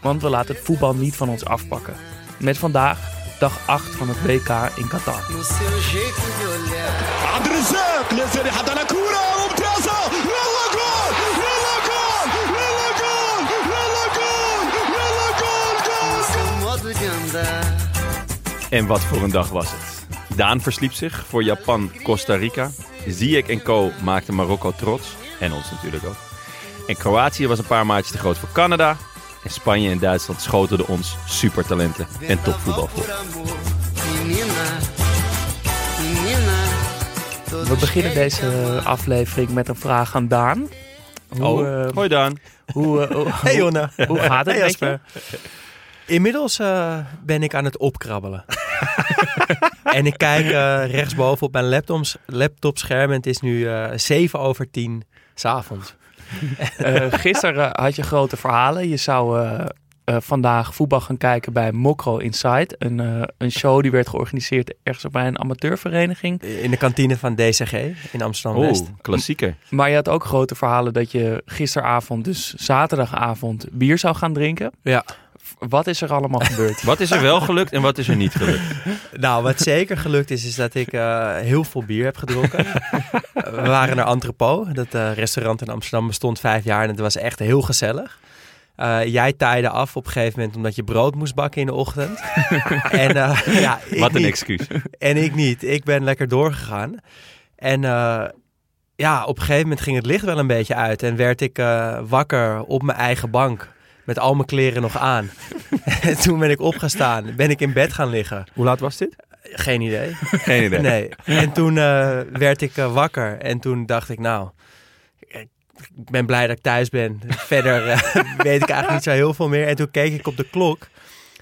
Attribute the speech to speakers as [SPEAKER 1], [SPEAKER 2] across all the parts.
[SPEAKER 1] want we laten het voetbal niet van ons afpakken. Met vandaag dag 8 van het WK in Qatar.
[SPEAKER 2] En wat voor een dag was het. Daan versliep zich voor Japan-Costa Rica. Ziyech en Co. maakten Marokko trots. En ons natuurlijk ook. En Kroatië was een paar maatjes te groot voor Canada. En Spanje en Duitsland schoten ons supertalenten en topvoetbal voor.
[SPEAKER 1] We beginnen deze aflevering met een vraag aan Daan. Hoe,
[SPEAKER 2] Oh,
[SPEAKER 1] eh,
[SPEAKER 2] hoi Daan.
[SPEAKER 1] hoe, eh, hoe,
[SPEAKER 3] Hey Jonne.
[SPEAKER 1] hoe gaat het
[SPEAKER 3] Hey,
[SPEAKER 1] met je?
[SPEAKER 3] Jasper. Inmiddels eh, ben ik aan het opkrabbelen. en ik kijk rechtsboven op mijn laptops, laptopscherm en het is nu eh 7 over 10 s'avonds.
[SPEAKER 1] Eh, gisteren had je grote verhalen. Je zou eh, eh, vandaag voetbal gaan kijken bij Mokro Inside. Een, eh, een show die werd georganiseerd ergens bij een amateurvereniging.
[SPEAKER 3] In de kantine van DCG in Amsterdam-West.
[SPEAKER 2] Oh, klassieker.
[SPEAKER 1] Maar je had ook grote verhalen dat je gisteravond, dus zaterdagavond, bier zou gaan drinken.
[SPEAKER 3] Ja.
[SPEAKER 1] Wat is er allemaal gebeurd?
[SPEAKER 2] Wat is er wel gelukt en wat is er niet gelukt?
[SPEAKER 3] Nou, wat zeker gelukt is, is dat ik eh, heel veel bier heb gedronken. We waren naar Entrepot. Dat eh, restaurant in Amsterdam bestond vijf jaar en het was echt heel gezellig. Eh, jij taaide af op een gegeven moment omdat je brood moest bakken in de ochtend. en eh, ja, ik
[SPEAKER 2] Wat een
[SPEAKER 3] niet.
[SPEAKER 2] excuus.
[SPEAKER 3] En ik niet. Ik ben lekker doorgegaan. En eh, ja, op een gegeven moment ging het licht wel een beetje uit. En werd ik eh, wakker op mijn eigen bank. Met al mijn kleren nog aan. en toen ben ik opgestaan. Ben ik in bed gaan liggen.
[SPEAKER 2] Hoe laat was dit?
[SPEAKER 3] Geen idee.
[SPEAKER 2] Geen idee.
[SPEAKER 3] Nee. En toen eh, werd ik eh, wakker. En toen dacht ik, nou, ik ben blij dat ik thuis ben. Verder eh, weet ik eigenlijk niet zo heel veel meer. En toen keek ik op de klok.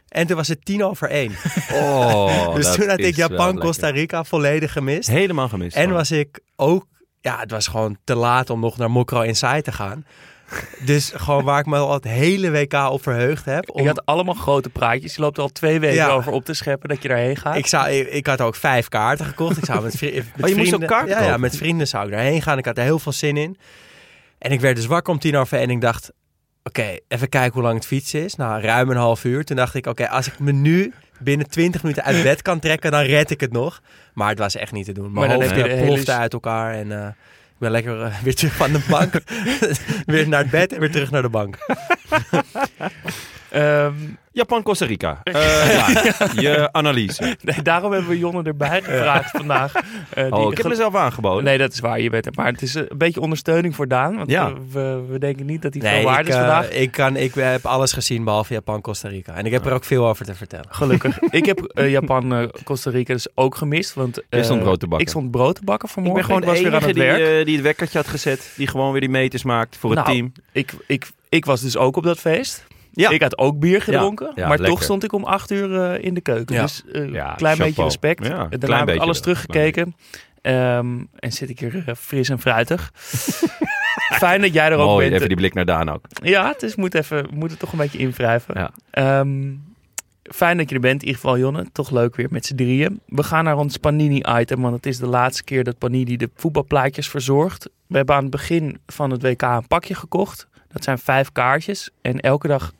[SPEAKER 3] En toen was het tien over één.
[SPEAKER 2] Oh,
[SPEAKER 3] dus toen had ik Japan. Costa Rica volledig gemist.
[SPEAKER 2] Helemaal gemist.
[SPEAKER 3] En was ik ook, ja, het was gewoon te laat om nog naar Mokro Inside te gaan. Dus gewoon waar ik me al het hele WK op verheugd heb. Om,
[SPEAKER 1] Je had allemaal grote praatjes. Je loopt er al twee weken
[SPEAKER 3] Ja.
[SPEAKER 1] over op te scheppen dat je daarheen gaat.
[SPEAKER 3] ik, zou, ik, ik had ook vijf kaarten gekocht. Ik zou met, vri- met
[SPEAKER 2] Oh, je moest
[SPEAKER 3] vrienden,
[SPEAKER 2] ook kaarten
[SPEAKER 3] ja, ja, met vrienden zou ik daarheen gaan. Ik had er heel veel zin in. En ik werd dus wakker om tien over en ik dacht... Oké, even kijken hoe lang het fietsen is. Nou, ruim een half uur. Toen dacht ik, oké, als ik me nu binnen 20 minuten uit bed kan trekken, dan red ik het nog. Maar het was echt niet te doen.
[SPEAKER 1] Maar dan
[SPEAKER 3] hoofd
[SPEAKER 1] heb je de hele-
[SPEAKER 3] plofte uit elkaar en eh, ben lekker eh, weer terug van de bank. weer naar het bed en weer terug naar de bank.
[SPEAKER 1] Ehm,
[SPEAKER 2] Japan, Costa Rica. Eh, ja, je analyse.
[SPEAKER 1] nee, daarom hebben we Jonne erbij gevraagd vandaag. eh,
[SPEAKER 2] Oh, ik heb mezelf aangeboden.
[SPEAKER 1] Nee, dat is waar. Je bent er. Maar het is een beetje ondersteuning voor Daan. Want
[SPEAKER 2] Ja.
[SPEAKER 1] we, we, denken niet dat hij
[SPEAKER 3] Nee,
[SPEAKER 1] veel waard
[SPEAKER 3] ik,
[SPEAKER 1] is
[SPEAKER 3] eh,
[SPEAKER 1] vandaag.
[SPEAKER 3] ik, kan, ik heb alles gezien behalve Japan, Costa Rica. En ik heb er ook veel over te vertellen.
[SPEAKER 1] Gelukkig. ik heb eh, Japan, eh, Costa Rica dus ook gemist. Want,
[SPEAKER 2] Jij stond
[SPEAKER 1] eh,
[SPEAKER 2] brood te bakken.
[SPEAKER 1] Ik stond brood te bakken
[SPEAKER 2] Ik
[SPEAKER 1] vanmorgen.
[SPEAKER 2] ben gewoon
[SPEAKER 1] was weer aan het
[SPEAKER 2] die,
[SPEAKER 1] werk.
[SPEAKER 2] eh, die het wekkertje had gezet. Die gewoon weer die meters maakt voor het
[SPEAKER 1] Nou,
[SPEAKER 2] team.
[SPEAKER 1] Ik, ik, ik was dus ook op dat feest.
[SPEAKER 2] Ja.
[SPEAKER 1] Ik had ook bier gedronken.
[SPEAKER 2] Ja, ja,
[SPEAKER 1] maar
[SPEAKER 2] lekker.
[SPEAKER 1] toch stond ik om acht uur eh, in de keuken.
[SPEAKER 3] Ja.
[SPEAKER 1] Dus een
[SPEAKER 2] Ja,
[SPEAKER 1] klein beetje respect. Daarna
[SPEAKER 2] klein
[SPEAKER 1] heb ik alles teruggekeken. Ehm, en zit ik hier eh, fris en fruitig. Fijn dat jij er ook
[SPEAKER 2] Mooi,
[SPEAKER 1] bent.
[SPEAKER 2] even die blik naar Daan ook.
[SPEAKER 1] Ja, het is, moet, even, moet het toch een beetje invrijven. Ehm, fijn dat je er bent, in ieder geval Jonne. Toch leuk weer met z'n drieën. We gaan naar ons Panini-item, want het is de laatste keer dat Panini de voetbalplaatjes verzorgt. We hebben aan het begin van het WK een pakje gekocht. Dat zijn vijf kaartjes. En elke dag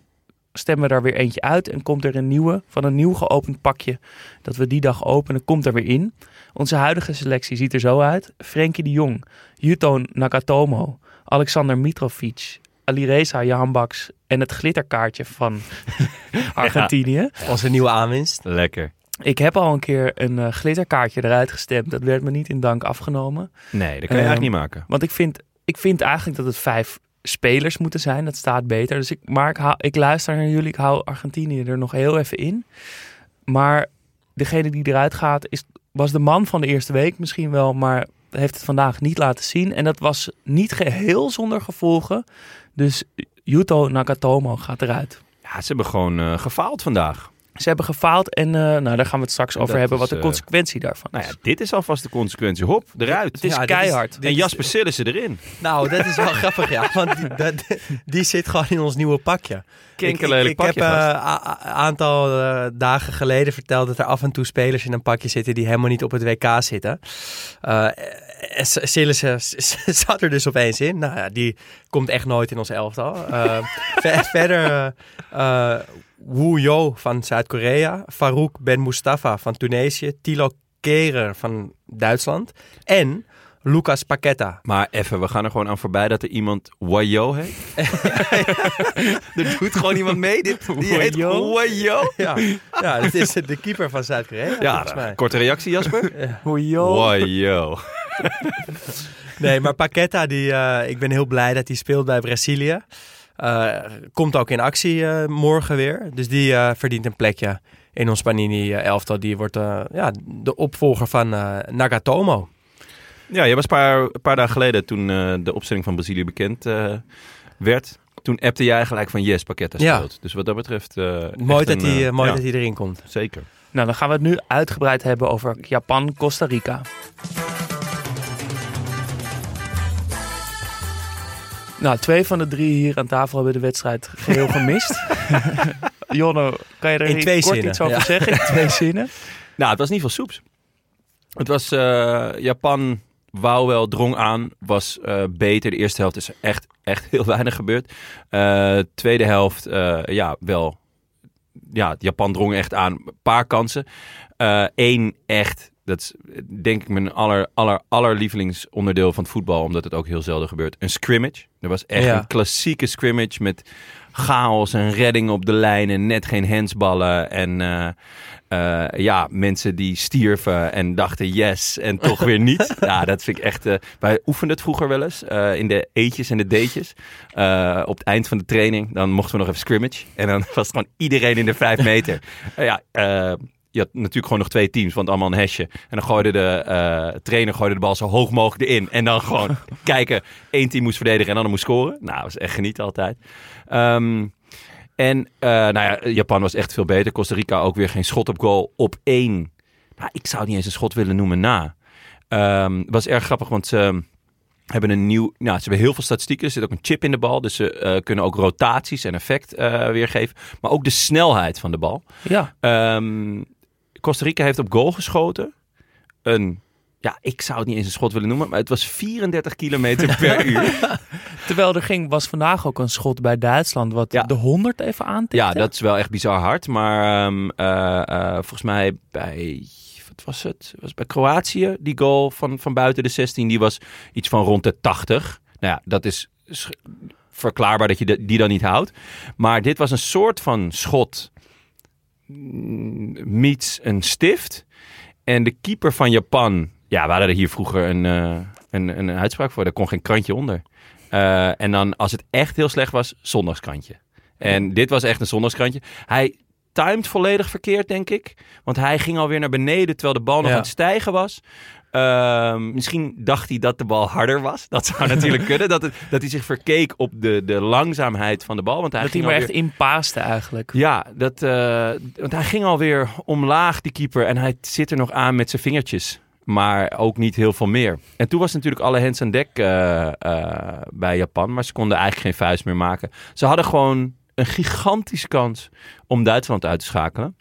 [SPEAKER 1] stemmen we daar weer eentje uit en komt er een nieuwe van een nieuw geopend pakje. Dat we die dag openen, komt er weer in. Onze huidige selectie ziet er zo uit. Frenkie de Jong, Yuto Nakatomo, Alexander Mitrovic, Alireza Jahanbaks en het glitterkaartje van Argentinië.
[SPEAKER 3] Onze nieuwe aanwinst.
[SPEAKER 2] Lekker.
[SPEAKER 1] Ik heb al een keer een eh, glitterkaartje eruit gestemd. Dat werd me niet in dank afgenomen.
[SPEAKER 2] Nee, dat kan je
[SPEAKER 1] Ehm,
[SPEAKER 2] eigenlijk niet maken.
[SPEAKER 1] Want ik vind, ik vind eigenlijk dat het vijf spelers moeten zijn. Dat staat beter. Dus ik, maar ik, luister naar jullie. Ik hou Argentinië er nog heel even in. Maar degene die eruit gaat is, was de man van de eerste week misschien wel. Maar heeft het vandaag niet laten zien. En dat was niet geheel zonder gevolgen. Dus Yuto Nakatomo gaat eruit.
[SPEAKER 2] Ja, ze hebben gewoon eh, gefaald vandaag.
[SPEAKER 1] Ze hebben gefaald en eh, nou, daar gaan we het straks over
[SPEAKER 2] Dat
[SPEAKER 1] hebben
[SPEAKER 2] is,
[SPEAKER 1] wat de
[SPEAKER 2] eh,
[SPEAKER 1] consequentie daarvan
[SPEAKER 2] Nou
[SPEAKER 1] is.
[SPEAKER 2] ja, dit is alvast de consequentie. Hop, eruit.
[SPEAKER 1] het is
[SPEAKER 3] Ja, is-
[SPEAKER 1] keihard.
[SPEAKER 3] dit
[SPEAKER 2] en
[SPEAKER 3] is-
[SPEAKER 2] Jasper Sillissen erin.
[SPEAKER 3] Nou, dat is wel grappig, ja. Want die, dat- die zit gewoon in ons nieuwe pakje.
[SPEAKER 2] Kinkerlelijk
[SPEAKER 3] ik, ik, ik
[SPEAKER 2] pakje,
[SPEAKER 3] heb een aantal eh, dagen geleden verteld dat er af en toe spelers in een pakje zitten die helemaal niet op het WK zitten. Sillissen zat er dus opeens in. Nou ja, die komt echt nooit in ons elftal. Eh, ver- verder Wu Yo van Zuid-Korea, Farouk Ben Mustafa van Tunesië, Tilo Kehrer van Duitsland en Lucas Paqueta.
[SPEAKER 2] Maar even, we gaan er gewoon aan voorbij dat er iemand Wayo heet. er doet gewoon iemand mee. Dit, die heet
[SPEAKER 1] Wayo?
[SPEAKER 2] Wayo.
[SPEAKER 3] Ja, ja dat is de keeper van Zuid-Korea.
[SPEAKER 2] Ja,
[SPEAKER 3] volgens mij.
[SPEAKER 2] korte reactie Jasper.
[SPEAKER 1] Joh.
[SPEAKER 2] Wayo.
[SPEAKER 3] Nee, maar Paqueta, die, eh, ik ben heel blij dat hij speelt bij Brazilië. Eh, komt ook in actie eh, morgen weer. Dus die eh, verdient een plekje in ons Panini-elftal. Die wordt eh, ja, de opvolger van eh, Nagatomo.
[SPEAKER 2] Ja, je was een paar, een paar dagen geleden toen eh, de opstelling van Brazilië bekend eh, werd. Toen appte jij gelijk van yes, Paqueta
[SPEAKER 3] Ja.
[SPEAKER 2] speelt. Dus wat dat betreft... eh,
[SPEAKER 3] Mooi, dat hij, mooi
[SPEAKER 2] ja,
[SPEAKER 3] dat hij erin komt.
[SPEAKER 2] Zeker.
[SPEAKER 1] Nou, dan gaan we het nu uitgebreid hebben over Japan, Costa Rica. Nou, twee van de drie hier aan tafel hebben de wedstrijd geheel gemist. Jonno, kan je er
[SPEAKER 3] In twee
[SPEAKER 1] kort
[SPEAKER 3] zinnen,
[SPEAKER 1] iets over
[SPEAKER 3] ja.
[SPEAKER 1] zeggen? In twee zinnen.
[SPEAKER 2] Nou, het was niet veel soeps. Het was eh, Japan wou wel, drong aan, was eh, beter. De eerste helft is er echt, echt heel weinig gebeurd. Eh, tweede helft, eh, ja, wel. Ja, Japan drong echt aan. Een paar kansen. Eén echt, dat is denk ik mijn aller, aller, allerlievelingsonderdeel van het voetbal, omdat het ook heel zelden gebeurt. Een scrimmage. Er was echt
[SPEAKER 3] Ja.
[SPEAKER 2] een klassieke scrimmage met chaos en redding op de lijn en net geen handsballen. En eh, eh, ja, mensen die stierven en dachten yes en toch weer niet. Ja, dat vind ik echt... eh, wij oefenden het vroeger wel eens in de eetjes en de deetjes. Op het eind van de training, dan mochten we nog even scrimmage. En dan was het gewoon iedereen in de vijf meter. Ja, je had natuurlijk gewoon nog twee teams, want allemaal een hesje. En dan gooide de eh, trainer gooide de bal zo hoog mogelijk erin. En dan gewoon kijken, één team moest verdedigen en dan moest scoren. Nou, dat was echt genieten altijd. Ehm, en eh, nou ja, Japan was echt veel beter. Costa Rica ook weer geen schot op goal op één. Nou, ik zou het niet eens een schot willen noemen na. Ehm, Het was erg grappig, want ze hebben een nieuw... Nou, ze hebben heel veel statistieken. Er zit ook een chip in de bal. Dus ze eh, kunnen ook rotaties en effect weergeven. Maar ook de snelheid van de bal.
[SPEAKER 1] Ja,
[SPEAKER 2] Ehm, Costa Rica heeft op goal geschoten. Een... Ja, ik zou het niet eens een schot willen noemen, maar het was 34 kilometer per uur.
[SPEAKER 1] terwijl er ging, was vandaag ook een schot bij Duitsland wat
[SPEAKER 2] Ja.
[SPEAKER 1] de 100 even aantikte.
[SPEAKER 2] Ja, dat is wel echt bizar hard. Maar ehm, eh, eh, volgens mij bij, wat was het? Was bij Kroatië, die goal van, van buiten de 16, die was iets van rond de 80. Nou ja, dat is verklaarbaar dat je de- die dan niet houdt. Maar dit was een soort van schot meets een stift. En de keeper van Japan, ja, we hadden er hier vroeger een, eh, een, een uitspraak voor. Daar kon geen krantje onder. Eh, en dan, als het echt heel slecht was, zondagskrantje. En dit was echt een zondagskrantje. Hij timed volledig verkeerd, denk ik. Want hij ging alweer naar beneden terwijl de bal nog
[SPEAKER 3] Ja.
[SPEAKER 2] aan het stijgen was. Ehm, misschien dacht hij dat de bal harder was. Dat zou natuurlijk kunnen. Dat, het, dat hij zich verkeek op de, de langzaamheid van de bal. Want hij
[SPEAKER 1] dat hij maar
[SPEAKER 2] alweer-
[SPEAKER 1] echt inpaaste eigenlijk.
[SPEAKER 2] ja, dat, eh, want hij ging alweer omlaag, die keeper. En hij zit er nog aan met zijn vingertjes. Maar ook niet heel veel meer. En toen was natuurlijk alle hands aan dek eh, eh, bij Japan. Maar ze konden eigenlijk geen vuist meer maken. Ze hadden gewoon een gigantische kans om Duitsland uit te schakelen.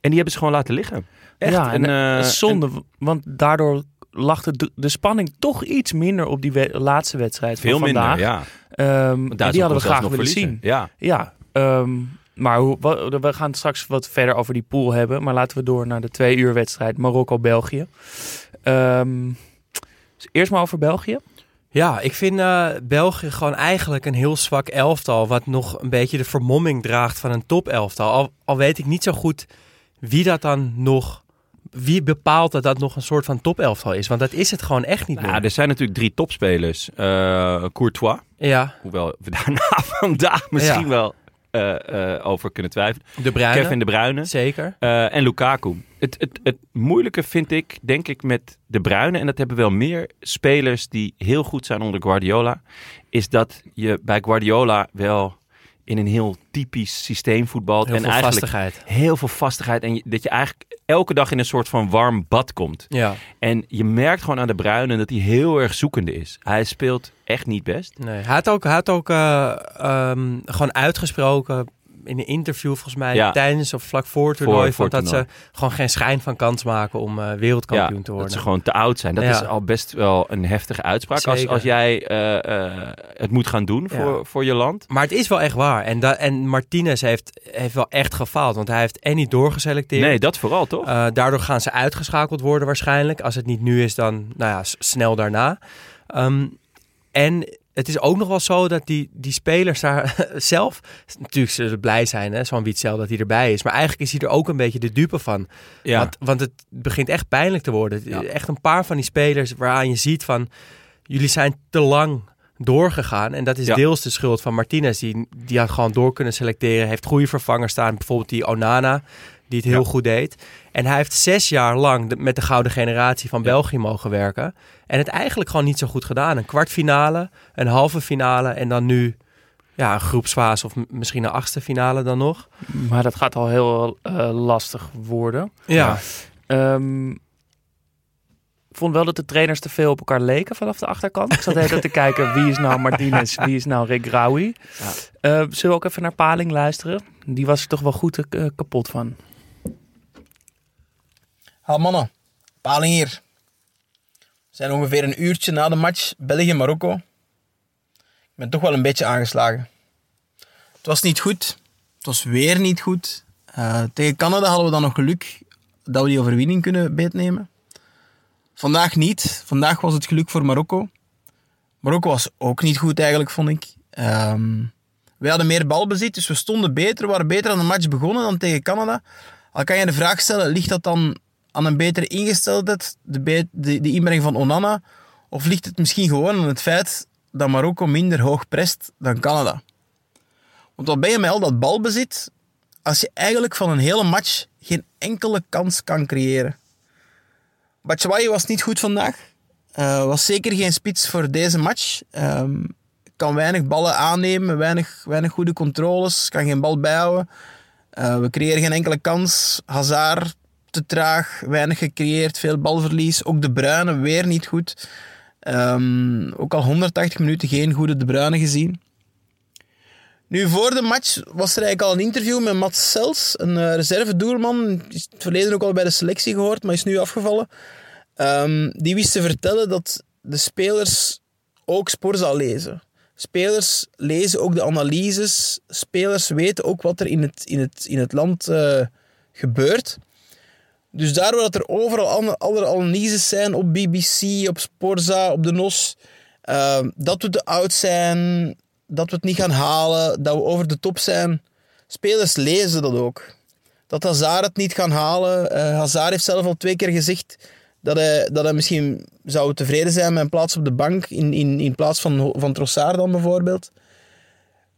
[SPEAKER 2] En die hebben ze gewoon laten liggen. Echt
[SPEAKER 1] ja, en,
[SPEAKER 2] een,
[SPEAKER 1] eh,
[SPEAKER 2] eh,
[SPEAKER 1] zonde, want daardoor lag de, de spanning toch iets minder op die we- laatste wedstrijd
[SPEAKER 2] veel
[SPEAKER 1] van vandaag.
[SPEAKER 2] minder, ja.
[SPEAKER 1] Ehm, die hadden we graag willen
[SPEAKER 2] verliezen.
[SPEAKER 1] zien.
[SPEAKER 2] Ja.
[SPEAKER 1] Ja, ehm, maar hoe, we gaan straks wat verder over die pool hebben. Maar laten we door naar de twee uur wedstrijd Marokko-België. Ehm, dus eerst maar over België.
[SPEAKER 3] Ja, ik vind eh, België gewoon eigenlijk een heel zwak elftal. Wat nog een beetje de vermomming draagt van een topelftal. Al, al weet ik niet zo goed wie dat dan nog. Wie bepaalt dat dat nog een soort van topelftal is? Want dat is het gewoon echt niet
[SPEAKER 2] Nou,
[SPEAKER 3] meer.
[SPEAKER 2] er zijn natuurlijk drie topspelers. Eh, Courtois,
[SPEAKER 3] Ja,
[SPEAKER 2] hoewel we daarna vandaag misschien
[SPEAKER 3] Ja.
[SPEAKER 2] wel eh, eh, over kunnen twijfelen.
[SPEAKER 3] de Bruyne.
[SPEAKER 2] Kevin De Bruyne
[SPEAKER 3] Zeker.
[SPEAKER 2] en Lukaku. Het, het, het moeilijke vind ik, denk ik, met De Bruyne... en dat hebben wel meer spelers die heel goed zijn onder Guardiola... is dat je bij Guardiola wel in een heel typisch systeem voetbalt.
[SPEAKER 3] Heel
[SPEAKER 2] en
[SPEAKER 3] veel
[SPEAKER 2] eigenlijk
[SPEAKER 3] vastigheid.
[SPEAKER 2] heel veel vastigheid. En je- dat je eigenlijk elke dag in een soort van warm bad komt.
[SPEAKER 3] Ja,
[SPEAKER 2] En je merkt gewoon aan de Bruyne dat hij heel erg zoekende is. Hij speelt echt niet best.
[SPEAKER 3] nee. Hij had ook, hij had ook eh, ehm, gewoon uitgesproken in een interview volgens mij
[SPEAKER 2] Ja.
[SPEAKER 3] tijdens of vlak voor het toernooi.
[SPEAKER 2] Voor-
[SPEAKER 3] dat ze gewoon geen schijn van kans maken om eh, wereldkampioen te
[SPEAKER 2] dat
[SPEAKER 3] worden.
[SPEAKER 2] ze gewoon te oud zijn. Dat
[SPEAKER 3] Ja.
[SPEAKER 2] is al best wel een heftige uitspraak. Als,
[SPEAKER 3] Zeker.
[SPEAKER 2] als jij eh, eh, het moet gaan doen voor, voor je land.
[SPEAKER 3] Maar het is wel echt waar. En, da- en Martinez heeft, heeft wel echt gefaald. Want hij heeft en niet doorgeselecteerd.
[SPEAKER 2] Nee, dat vooral toch?
[SPEAKER 3] Daardoor gaan ze uitgeschakeld worden waarschijnlijk. Als het niet nu is, dan nou ja, snel daarna. Ehm, en het is ook nog wel zo dat die, die spelers daar zelf... Natuurlijk zullen ze blij zijn, hè, zo'n Witzel, dat hij erbij is. Maar eigenlijk is hij er ook een beetje de dupe van.
[SPEAKER 2] ja.
[SPEAKER 3] Want, want het begint echt pijnlijk te worden.
[SPEAKER 2] Ja.
[SPEAKER 3] Echt een paar van die spelers waaraan je ziet van... Jullie zijn te lang doorgegaan. En dat is
[SPEAKER 2] Ja.
[SPEAKER 3] deels de schuld van Martinez. Die, die had gewoon door kunnen selecteren. Heeft goede vervangers staan. Bijvoorbeeld die Onana, die het heel
[SPEAKER 2] Ja.
[SPEAKER 3] goed deed. En hij heeft zes jaar lang de- met de gouden generatie van
[SPEAKER 2] Ja.
[SPEAKER 3] België mogen werken. En het eigenlijk gewoon niet zo goed gedaan. Een kwartfinale, een halve finale en dan nu... Ja, een groepsfase of misschien een achtste finale dan nog.
[SPEAKER 1] Maar dat gaat al heel eh, lastig worden.
[SPEAKER 3] Ja,
[SPEAKER 1] ik vond wel dat de trainers te veel op elkaar leken vanaf de achterkant. Ik zat tijd te kijken wie is nou Martinez, wie is nou Rick Rauwi.
[SPEAKER 2] Ja.
[SPEAKER 1] Eh, zullen we ook even naar Paling luisteren? Die was er toch wel goed eh, kapot van.
[SPEAKER 4] Ha mannen, Paling hier. We zijn ongeveer een uurtje na de match België-Marokko. Ik ben toch wel een beetje aangeslagen. Het was niet goed. Het was weer niet goed. Eh, tegen Canada hadden we dan nog geluk dat we die overwinning kunnen beetnemen. Vandaag niet. Vandaag was het geluk voor Marokko. Marokko was ook niet goed eigenlijk, vond ik. Ehm wij hadden meer balbezit, dus we stonden beter. We waren beter aan de match begonnen dan tegen Canada. Al kan je de vraag stellen, ligt dat dan aan een betere ingesteldheid, de, de, de inbreng van Onana? Of ligt het misschien gewoon aan het feit dat Marokko minder hoog prest dan Canada? Want wat ben je met al dat balbezit, als je eigenlijk van een hele match geen enkele kans kan creëren? Batshuayi was niet goed vandaag. Eh, was zeker geen spits voor deze match. Ehm, kan weinig ballen aannemen, weinig, weinig goede controles, kan geen bal bijhouden. Eh, we creëren geen enkele kans. Hazard te traag, weinig gecreëerd, veel balverlies. Ook De Bruyne weer niet goed. Ehm, ook al 180 minuten geen goede De Bruyne gezien. Nu, voor de match was er eigenlijk al een interview met Mats Sels, een eh, reserve-doelman. Die is het verleden ook al bij de selectie gehoord, maar is nu afgevallen. Ehm, die wist te vertellen dat de spelers ook Sporza lezen. Spelers lezen ook de analyses. Spelers weten ook wat er in het, in het, in het land eh, gebeurt. Dus daardoor dat er overal alle analyses zijn op BBC, op Sporza, op de NOS. eh, dat we te oud zijn, dat we het niet gaan halen, dat we over de top zijn. Spelers lezen dat ook. Dat Hazard het niet gaan halen. Eh Hazard heeft zelf al twee keer gezegd dat hij, dat hij misschien zou tevreden zijn met een plaats op de bank in, in, in plaats van, van Trossard dan bijvoorbeeld.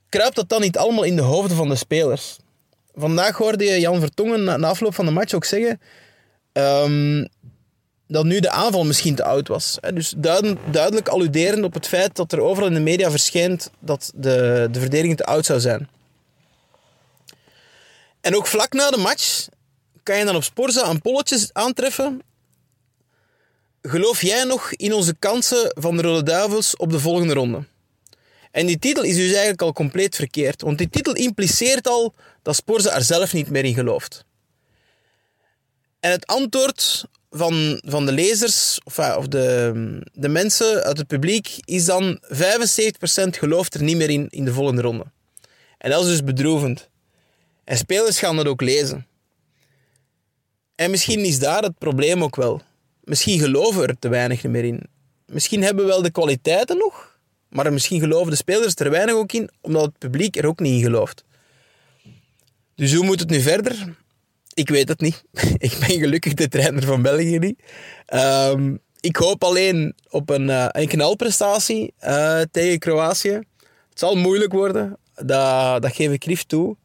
[SPEAKER 4] Kruipt dat dan niet allemaal in de hoofden van de spelers? Vandaag hoorde je Jan Vertongen na, na afloop van de match ook zeggen ehm, dat nu de aanval misschien te oud was. Dus duidelijk, duidelijk alluderend op het feit dat er overal in de media verschijnt dat de, de verdediging te oud zou zijn. En ook vlak na de match kan je dan op Sporza een polletje aantreffen. Geloof jij nog in onze kansen van de Rode Duivels op de volgende ronde? En die titel is dus eigenlijk al compleet verkeerd. Want die titel impliceert al dat Sporza er zelf niet meer in gelooft. En het antwoord van, van de lezers, of, ja, of de, de mensen uit het publiek, is dan 75% gelooft er niet meer in in de volgende ronde. En dat is dus bedroevend. En spelers gaan dat ook lezen. En misschien is daar het probleem ook wel. Misschien geloven er te weinig meer in. Misschien hebben we wel de kwaliteiten nog, maar misschien geloven de spelers er weinig ook in, omdat het publiek er ook niet in gelooft. Dus hoe moet het nu verder? Ik weet het niet. Ik ben gelukkig de trainer van België niet. Ehm, ik hoop alleen op een, eh, een knalprestatie eh, tegen Kroatië. Het zal moeilijk worden, dat, dat geef ik lief toe.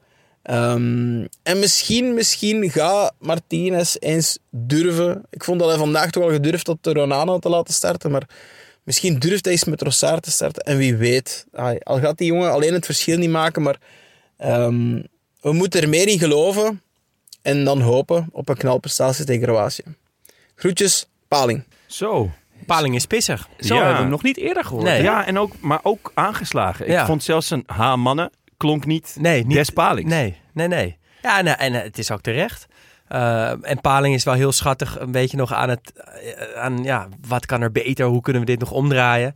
[SPEAKER 4] Ehm, en misschien, misschien gaat Martinez eens durven. Ik vond dat hij vandaag toch al gedurfd had de Ronano te laten starten, maar misschien durft hij eens met Rossard te starten. En wie weet, al gaat die jongen alleen het verschil niet maken, maar Ehm, we moeten er meer in geloven en dan hopen op een knalprestatie tegen Kroatië. Groetjes, Paling.
[SPEAKER 2] Zo.
[SPEAKER 3] Paling is pissig.
[SPEAKER 1] Zo
[SPEAKER 2] Ja.
[SPEAKER 1] hebben we hem nog niet eerder gehoord.
[SPEAKER 3] Nee.
[SPEAKER 2] Ja, en ook, maar ook aangeslagen.
[SPEAKER 3] Ja.
[SPEAKER 2] Ik vond zelfs een H-mannen klonk niet,
[SPEAKER 3] Nee, niet
[SPEAKER 2] des Palings.
[SPEAKER 3] Nee, nee, nee. Ja, en, en het is ook terecht. Eh, en Paling is wel heel schattig, een beetje nog aan het, eh, aan ja, wat kan er beter, hoe kunnen we dit nog omdraaien.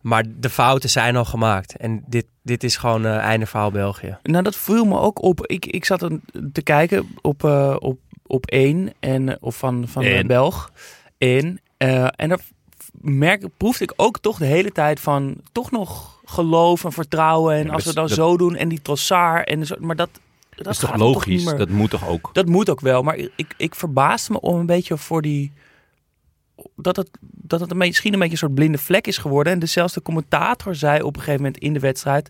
[SPEAKER 3] Maar de fouten zijn al gemaakt. En dit, dit is gewoon eh einde verhaal België.
[SPEAKER 1] Nou, dat viel me ook op. Ik, ik zat een- te kijken op, eh, op, op één en, eh, of van, van de
[SPEAKER 2] Eén.
[SPEAKER 1] Belg. Eh, en daar merk, proefde ik ook toch de hele tijd van toch nog geloof en vertrouwen. En
[SPEAKER 2] Ja,
[SPEAKER 1] als we dan
[SPEAKER 2] dat-
[SPEAKER 1] zo doen en die Trossard en zo. Maar dat, dat,
[SPEAKER 2] Dat is toch logisch?
[SPEAKER 1] niet meer.
[SPEAKER 2] dat moet toch ook?
[SPEAKER 1] Dat moet ook wel, maar ik, ik verbaasde me om een beetje voor die. Dat het, dat het een beetje, misschien een beetje een soort blinde vlek is geworden. En dezelfde commentator zei op een gegeven moment in de wedstrijd.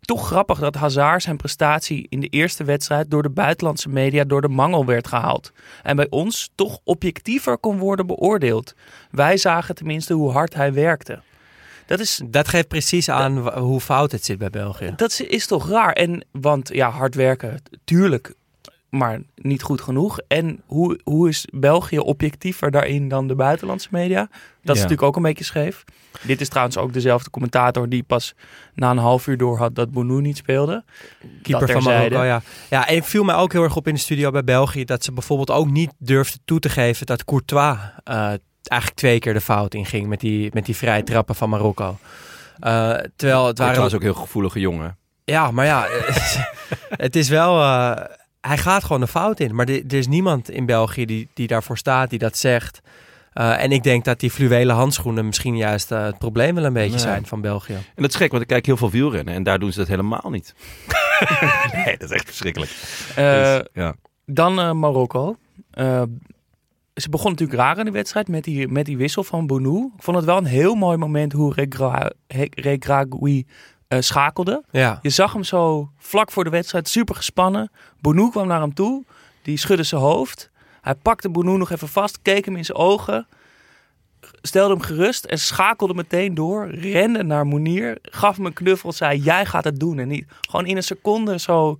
[SPEAKER 1] Toch grappig dat Hazard zijn prestatie in de eerste wedstrijd door de buitenlandse media door de mangel werd gehaald. En bij ons toch objectiever kon worden beoordeeld. Wij zagen tenminste hoe hard hij werkte. Dat is,
[SPEAKER 3] Dat geeft precies aan hoe fout het zit bij België.
[SPEAKER 1] dat is, is toch raar. En, want ja, hard werken, tuurlijk, maar niet goed genoeg. En hoe, hoe is België objectiever daarin dan de buitenlandse media? Dat is
[SPEAKER 2] Ja.
[SPEAKER 1] natuurlijk ook een beetje scheef. Dit is trouwens ook dezelfde commentator die pas na een half uur door had dat Bounou niet speelde.
[SPEAKER 3] Keeper van. Marokko, ja. Ja, en viel mij ook heel erg op in de studio bij België... dat ze bijvoorbeeld ook niet durfden toe te geven... dat Courtois eh, eigenlijk twee keer de fout inging... met die, met die vrije trappen van Marokko. Eh, terwijl het
[SPEAKER 2] Het
[SPEAKER 3] waren...
[SPEAKER 2] was ook heel gevoelige jongen.
[SPEAKER 3] Ja, maar ja, het is wel... eh, hij gaat gewoon de fout in. Maar er is niemand in België die, die daarvoor staat, die dat zegt. Eh, en ik denk dat die fluwelen handschoenen misschien juist eh, het probleem wel een beetje
[SPEAKER 2] Nee.
[SPEAKER 3] zijn van België.
[SPEAKER 2] En dat is gek, want ik kijk heel veel wielrennen en daar doen ze dat helemaal niet. nee, dat is echt verschrikkelijk.
[SPEAKER 1] Eh,
[SPEAKER 2] Dus, ja.
[SPEAKER 1] Dan Marokko. Ze begon natuurlijk raar in de wedstrijd met die, met die wissel van Bounou. Ik vond het wel een heel mooi moment hoe Regra- Eh, schakelde.
[SPEAKER 3] Ja,
[SPEAKER 1] Je zag hem zo vlak voor de wedstrijd, super gespannen. Bounou kwam naar hem toe, die schudde zijn hoofd. Hij pakte Bounou nog even vast, keek hem in zijn ogen, stelde hem gerust en schakelde meteen door. Rende naar Moenier, gaf hem een knuffel, zei jij gaat het doen. En niet gewoon in een seconde zo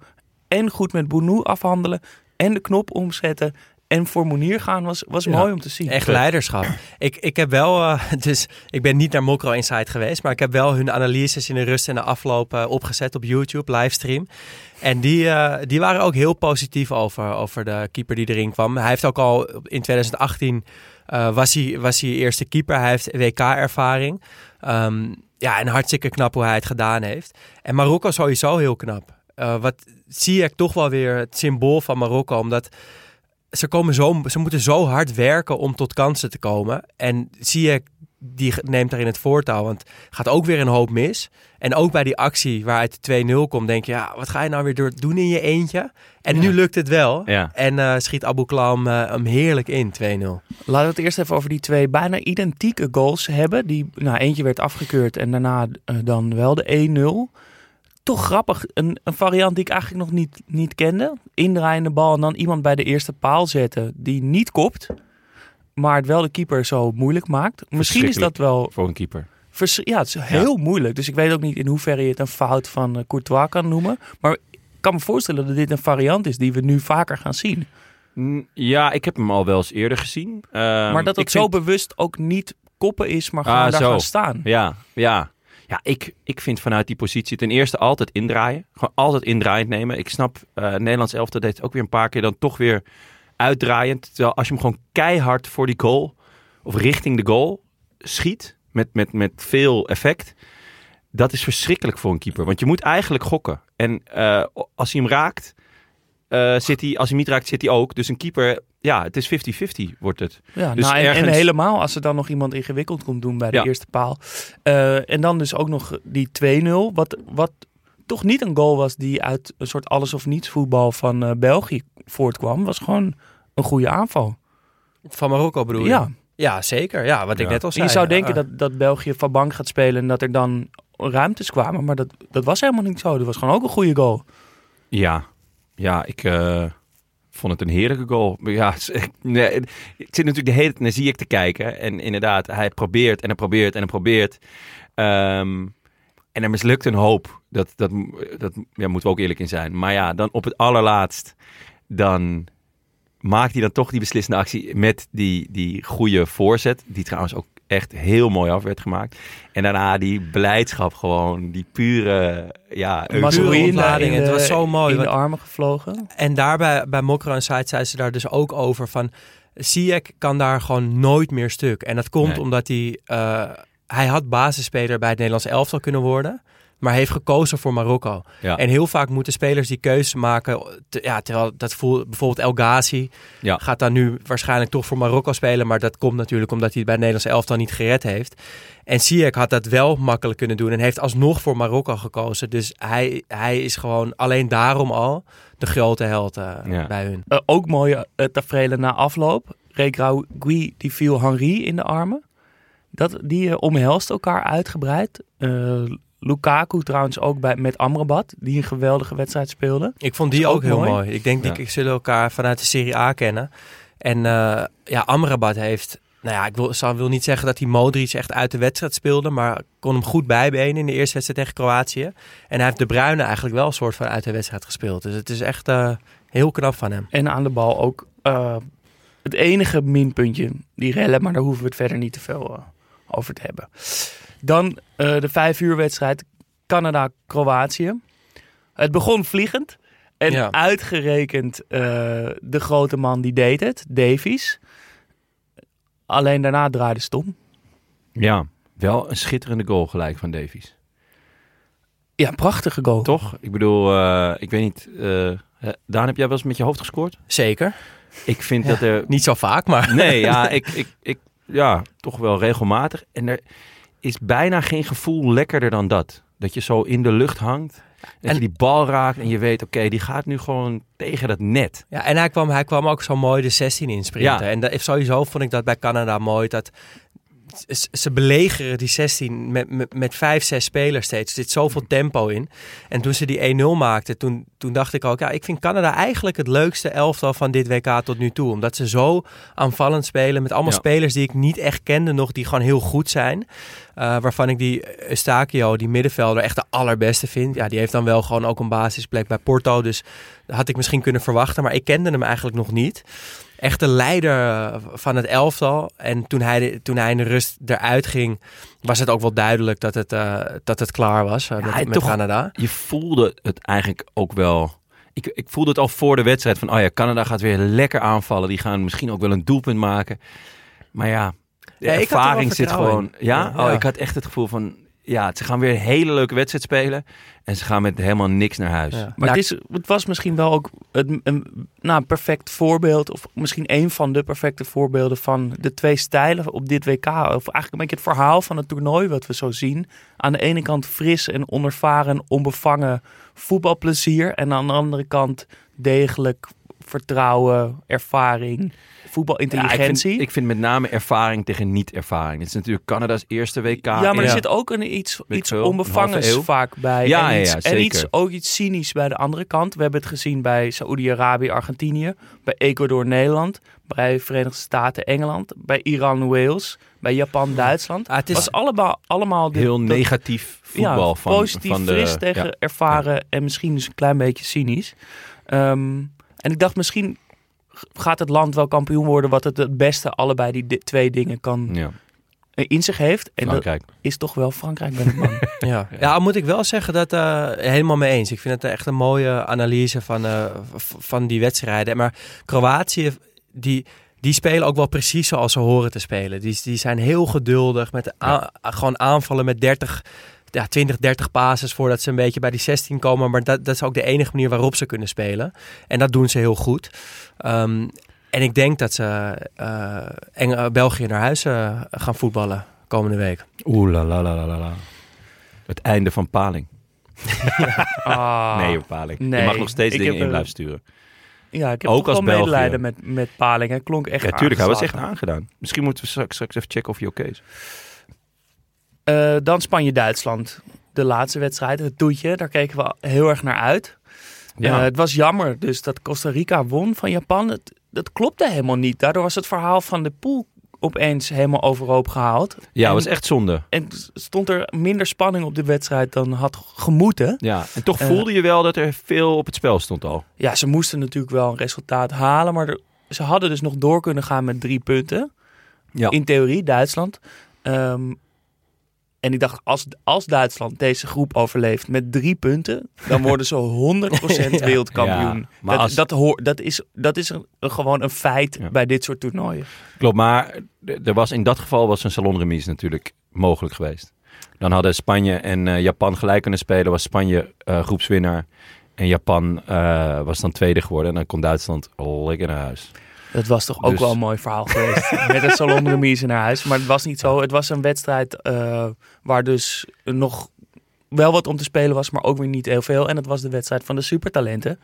[SPEAKER 1] en goed met Bounou afhandelen en de knop omzetten. En voor Moenier gaan was, was
[SPEAKER 3] Ja.
[SPEAKER 1] mooi om te zien.
[SPEAKER 3] echt leiderschap. ik, ik heb wel, eh, dus ik ben niet naar Mokro Insight geweest, maar ik heb wel hun analyses in de rust en de afloop eh, opgezet op YouTube, livestream. En die, eh, die waren ook heel positief over, over de keeper die erin kwam. Hij heeft ook al in 2018 eh, was, hij, was hij eerste keeper. Hij heeft WK-ervaring. Ehm, ja, en hartstikke knap hoe hij het gedaan heeft. En Marokko sowieso heel knap. Wat zie ik toch wel weer het symbool van Marokko, omdat ze, komen zo, ze moeten zo hard werken om tot kansen te komen. En zie ik die neemt daarin het voortouw. Want gaat ook weer een hoop mis. En ook bij die actie waaruit de 2-0 komt, denk je, ja, wat ga je nou weer doen in je eentje? En nu lukt het wel.
[SPEAKER 2] Ja.
[SPEAKER 3] En eh, schiet Abu Klam eh, hem heerlijk in, 2-0.
[SPEAKER 1] Laten we het eerst even over die twee bijna identieke goals hebben. Die, nou, eentje werd afgekeurd en daarna eh, dan wel de 1-0. Toch grappig, een, een variant die ik eigenlijk nog niet, niet kende. Indraaiende bal en dan iemand bij de eerste paal zetten die niet kopt. Maar het wel de keeper zo moeilijk maakt. Misschien is dat wel...
[SPEAKER 2] Voor een keeper.
[SPEAKER 1] vers- Ja, het is heel moeilijk. Dus ik weet ook niet in hoeverre je het een fout van eh, Courtois kan noemen. Maar ik kan me voorstellen dat dit een variant is die we nu vaker gaan zien.
[SPEAKER 2] Ja, ik heb hem al wel eens eerder gezien. Ehm,
[SPEAKER 1] maar dat het
[SPEAKER 2] ik
[SPEAKER 1] zo
[SPEAKER 2] vind-
[SPEAKER 1] bewust ook niet koppen is, maar gewoon
[SPEAKER 2] Ah,
[SPEAKER 1] daar
[SPEAKER 2] zo.
[SPEAKER 1] gaan staan.
[SPEAKER 2] Ja, ja. Ja, ik, ik vind vanuit die positie ten eerste altijd indraaien. Gewoon altijd indraaiend nemen. Ik snap, eh Nederlands elftal deed ook weer een paar keer dan toch weer uitdraaiend. Terwijl als je hem gewoon keihard voor die goal of richting de goal schiet met, met, met veel effect. Dat is verschrikkelijk voor een keeper. Want je moet eigenlijk gokken. En eh, als hij hem raakt, eh, zit hij, als hij niet raakt, zit hij ook. Dus een keeper, ja, het is 50-50 wordt het.
[SPEAKER 1] Ja,
[SPEAKER 2] Dus
[SPEAKER 1] nou, en, helemaal als er dan nog iemand ingewikkeld komt doen bij de
[SPEAKER 2] Ja.
[SPEAKER 1] eerste paal. Eh, en dan dus ook nog die 2-0, wat, wat toch niet een goal was die uit een soort alles of niets voetbal van eh, België voortkwam. Was gewoon een goede aanval.
[SPEAKER 3] Van Marokko bedoel je?
[SPEAKER 1] Ja,
[SPEAKER 3] Ja, zeker. Ja, wat ik
[SPEAKER 2] Ja.
[SPEAKER 3] net al zei.
[SPEAKER 1] je zou denken dat, dat België van bank gaat spelen en dat er dan ruimtes kwamen. Maar dat, dat was helemaal niet zo. Dat was gewoon ook een goede goal.
[SPEAKER 2] Ja, ja ik eh, vond het een heerlijke goal. Ja, nee, ik zit natuurlijk de hele tijd naar zie ik te kijken. En inderdaad, hij probeert en hij probeert en hij probeert. Ehm, En er mislukt een hoop. Dat, dat, dat ja, moeten we ook eerlijk in zijn. Maar ja, dan op het allerlaatst, dan maakt hij dan toch die beslissende actie met die, die goede voorzet. Die trouwens ook echt heel mooi af werd gemaakt. En daarna die blijdschap gewoon, die pure, ja,
[SPEAKER 1] Mazraoui in de-
[SPEAKER 3] ontlading.
[SPEAKER 1] in
[SPEAKER 3] Het was zo mooi,
[SPEAKER 1] In de armen gevlogen.
[SPEAKER 3] En daarbij bij Mokro en Site zei ze daar dus ook over van... Ziyech kan daar gewoon nooit meer stuk. En dat komt
[SPEAKER 2] Nee.
[SPEAKER 3] omdat hij... eh, hij had basisspeler bij het Nederlands elftal kunnen worden... maar heeft gekozen voor Marokko.
[SPEAKER 2] Ja.
[SPEAKER 3] En heel vaak moeten spelers die keuzes maken... te- ja, terwijl dat voel, bijvoorbeeld El Ghazi
[SPEAKER 2] Ja.
[SPEAKER 3] gaat dan nu waarschijnlijk toch voor Marokko spelen... maar dat komt natuurlijk omdat hij het bij het Nederlands elftal niet gered heeft. En Ziyech had dat wel makkelijk kunnen doen... en heeft alsnog voor Marokko gekozen. Dus hij, hij is gewoon alleen daarom al de grote held eh,
[SPEAKER 2] Ja.
[SPEAKER 3] bij hun.
[SPEAKER 1] Eh, ook mooie uh, tafereelen na afloop. Regragui die viel Henri in de armen. Dat, die eh, omhelst elkaar uitgebreid. Eh, Lukaku trouwens ook bij, met Amrabat, die een geweldige wedstrijd speelde.
[SPEAKER 3] Ik vond die ook,
[SPEAKER 1] ook
[SPEAKER 3] heel
[SPEAKER 1] mooi.
[SPEAKER 3] mooi. Ik denk
[SPEAKER 2] Ja.
[SPEAKER 3] die zullen elkaar vanuit de Serie A kennen. En eh, ja, Amrabat heeft... Nou ja, ik wil, zal, wil niet zeggen dat hij Modric echt uit de wedstrijd speelde, maar kon hem goed bijbenen in de eerste wedstrijd tegen Kroatië. En hij heeft De Bruyne eigenlijk wel een soort van uit de wedstrijd gespeeld. Dus het is echt eh, heel knap van hem.
[SPEAKER 1] En aan de bal ook eh, het enige minpuntje, die rellen, maar daar hoeven we het verder niet te veel eh, over te hebben. Dan eh, de vijf uur wedstrijd Canada-Kroatië. Het begon vliegend. En
[SPEAKER 3] Ja.
[SPEAKER 1] uitgerekend eh, de grote man die deed het, Davies. Alleen daarna draaide stom.
[SPEAKER 2] Ja, wel een schitterende goal gelijk van Davies.
[SPEAKER 1] Ja, prachtige goal.
[SPEAKER 2] Toch? Ik bedoel, eh, ik weet niet. eh, eh, Daan, heb jij wel eens met je hoofd gescoord?
[SPEAKER 3] Zeker.
[SPEAKER 2] Ik vind dat er...
[SPEAKER 3] Niet zo vaak, maar...
[SPEAKER 2] Nee, ja, ik, ik, ik, ja, toch wel regelmatig. En er is bijna geen gevoel lekkerder dan dat. Dat je zo in de lucht hangt. Dat
[SPEAKER 3] En-
[SPEAKER 2] je die bal raakt en je weet, oké, die gaat nu gewoon tegen dat net.
[SPEAKER 3] Ja, en hij kwam, hij kwam ook zo mooi de 16 insprinten.
[SPEAKER 2] Ja.
[SPEAKER 3] En dat, sowieso vond ik dat bij Canada mooi. Dat ze belegeren die 16 met, met, met vijf, zes spelers steeds. Er zit zoveel tempo in. En toen ze die 1-0 maakten, toen, toen dacht ik ook... Ja, ik vind Canada eigenlijk het leukste elftal van dit WK tot nu toe. Omdat ze zo aanvallend spelen met allemaal
[SPEAKER 2] Ja.
[SPEAKER 3] spelers die ik niet echt kende nog. Die gewoon heel goed zijn. Uh, waarvan ik die Eustachio, die middenvelder, echt de allerbeste vind. Ja, die heeft dan wel gewoon ook een basisplek bij Porto. Dus dat had ik misschien kunnen verwachten. Maar ik kende hem eigenlijk nog niet. Echt de leider van het elftal. En toen hij, toen hij in de rust eruit ging, was het ook wel duidelijk dat het, uh, dat het klaar was uh, met, met
[SPEAKER 2] toch,
[SPEAKER 3] Canada.
[SPEAKER 2] Je voelde het eigenlijk ook wel... Ik, ik voelde het al voor de wedstrijd van, oh ja, Canada gaat weer lekker aanvallen. Die gaan misschien ook wel een doelpunt maken. Maar ja, de
[SPEAKER 3] Ja, er
[SPEAKER 2] ervaring zit gewoon... Ja. Oh, ik had echt het gevoel van... Ja, ze gaan weer een hele leuke wedstrijd spelen. En ze gaan met helemaal niks naar huis.
[SPEAKER 3] Ja.
[SPEAKER 1] Maar
[SPEAKER 3] Ja,
[SPEAKER 1] het, is, het was misschien wel ook een, een, nou, een perfect voorbeeld, of misschien een van de perfecte voorbeelden van de twee stijlen op dit WK. Of eigenlijk een beetje het verhaal van het toernooi wat we zo zien. Aan de ene kant fris en onervaren, onbevangen voetbalplezier. En aan de andere kant degelijk vertrouwen, ervaring, voetbalintelligentie.
[SPEAKER 2] Ja, ik, vind, ik vind met name ervaring tegen niet-ervaring. Het is natuurlijk Canada's eerste WK.
[SPEAKER 1] Ja, maar er zit ook een iets,
[SPEAKER 2] Weet
[SPEAKER 1] iets
[SPEAKER 2] veel,
[SPEAKER 1] vaak bij.
[SPEAKER 2] Ja,
[SPEAKER 1] en iets,
[SPEAKER 2] ja,
[SPEAKER 1] en iets, ook iets cynisch bij de andere kant. We hebben het gezien bij Saoedi-Arabië, Argentinië, bij Ecuador, Nederland, bij Verenigde Staten, Engeland, bij Iran, Wales, bij Japan, Duitsland.
[SPEAKER 3] Ah, het is-
[SPEAKER 1] was allemaal, allemaal dit-
[SPEAKER 2] heel
[SPEAKER 1] dat-
[SPEAKER 2] negatief voetbal
[SPEAKER 1] ja,
[SPEAKER 2] van,
[SPEAKER 1] positief,
[SPEAKER 2] van de...
[SPEAKER 1] fris tegen ervaren en misschien dus een klein beetje cynisch. Ehm, en ik dacht misschien gaat het land wel kampioen worden wat het het beste allebei die di- twee dingen kan
[SPEAKER 2] Ja,
[SPEAKER 1] eh, in zich heeft. En dat is toch wel Frankrijk ben ik bang.
[SPEAKER 3] Ja. ja, moet ik wel zeggen dat uh, helemaal mee eens. Ik vind het echt een mooie analyse van, uh, van die wedstrijden. Maar Kroatië, die, die spelen ook wel precies zoals ze horen te spelen. Die, die zijn heel geduldig met ja. gewoon aanvallen met 30, ja, 20, 30 passes voordat ze een beetje bij die 16 komen. Maar dat, dat is ook de enige manier waarop ze kunnen spelen. En dat doen ze heel goed. Um, en ik denk dat ze uh, Eng België naar huis uh, gaan voetballen komende week.
[SPEAKER 2] Oeh la la la la la. Het einde van Paling.
[SPEAKER 1] Ah,
[SPEAKER 2] nee, op Paling.
[SPEAKER 1] nee.
[SPEAKER 2] Je mag nog steeds
[SPEAKER 1] Ik
[SPEAKER 2] dingen in blijven sturen.
[SPEAKER 1] Ja, ik heb
[SPEAKER 2] Ook
[SPEAKER 1] wel
[SPEAKER 2] als
[SPEAKER 1] medelijden met, met Paling. Hij klonk echt
[SPEAKER 2] Ja, tuurlijk. Hij was echt aangedaan. Misschien moeten we straks, straks even checken of hij oké is.
[SPEAKER 1] Uh, dan Spanje-Duitsland. De laatste wedstrijd, het toetje. Daar keken we heel erg naar uit.
[SPEAKER 2] Ja.
[SPEAKER 1] Uh, het was jammer dus dat Costa Rica won van Japan. Het, dat klopte helemaal niet. Daardoor was het verhaal van de pool opeens helemaal overhoop gehaald.
[SPEAKER 2] Ja,
[SPEAKER 1] En-
[SPEAKER 2] was echt zonde.
[SPEAKER 1] En stond er minder spanning op de wedstrijd dan had gemoeten.
[SPEAKER 2] Ja, en toch
[SPEAKER 1] Eh.
[SPEAKER 2] voelde je wel dat er veel op het spel stond al.
[SPEAKER 1] Ja, ze moesten natuurlijk wel een resultaat halen. Maar er- ze hadden dus nog door kunnen gaan met drie punten.
[SPEAKER 2] Ja.
[SPEAKER 1] In theorie, Duitsland. Ehm, en ik dacht, als, als Duitsland deze groep overleeft met drie punten... dan worden ze 100%
[SPEAKER 3] Ja.
[SPEAKER 1] wereldkampioen.
[SPEAKER 2] Ja, maar
[SPEAKER 1] dat,
[SPEAKER 2] als-
[SPEAKER 1] dat, hoor, dat is, dat is een, gewoon een feit
[SPEAKER 2] Ja.
[SPEAKER 1] bij dit soort toernooien.
[SPEAKER 2] Klopt, maar er was, in dat geval was een salonremise natuurlijk mogelijk geweest. Dan hadden Spanje en eh, Japan gelijk kunnen spelen. Was Spanje eh, groepswinnaar. En Japan eh, was dan tweede geworden. En dan kon Duitsland lekker naar huis.
[SPEAKER 1] Dat was toch ook
[SPEAKER 2] Dus-
[SPEAKER 1] wel een mooi verhaal geweest. Met een salonremise naar huis. Maar het was niet zo. Het was een wedstrijd eh, waar dus nog wel wat om te spelen was, maar ook weer niet heel veel. En het was de wedstrijd van de supertalenten.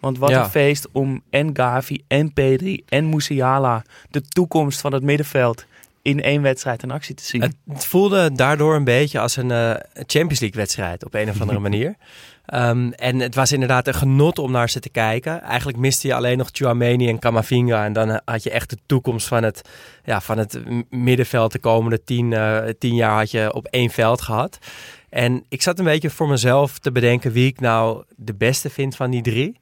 [SPEAKER 1] Want wat
[SPEAKER 3] Ja.
[SPEAKER 1] een feest om en Gavi en Pedri en Musiala, de toekomst van het middenveld, in één wedstrijd in actie te zien.
[SPEAKER 3] Het, het voelde daardoor een beetje als een eh, Champions League wedstrijd op een of andere manier. Ehm, en het was inderdaad een genot om naar ze te kijken. Eigenlijk miste je alleen nog Chouameni en Camavinga. En dan had je echt de toekomst van het, ja, van het middenveld de komende tien, eh, tien jaar had je op één veld gehad. En ik zat een beetje voor mezelf te bedenken wie ik nou de beste vind van die drie.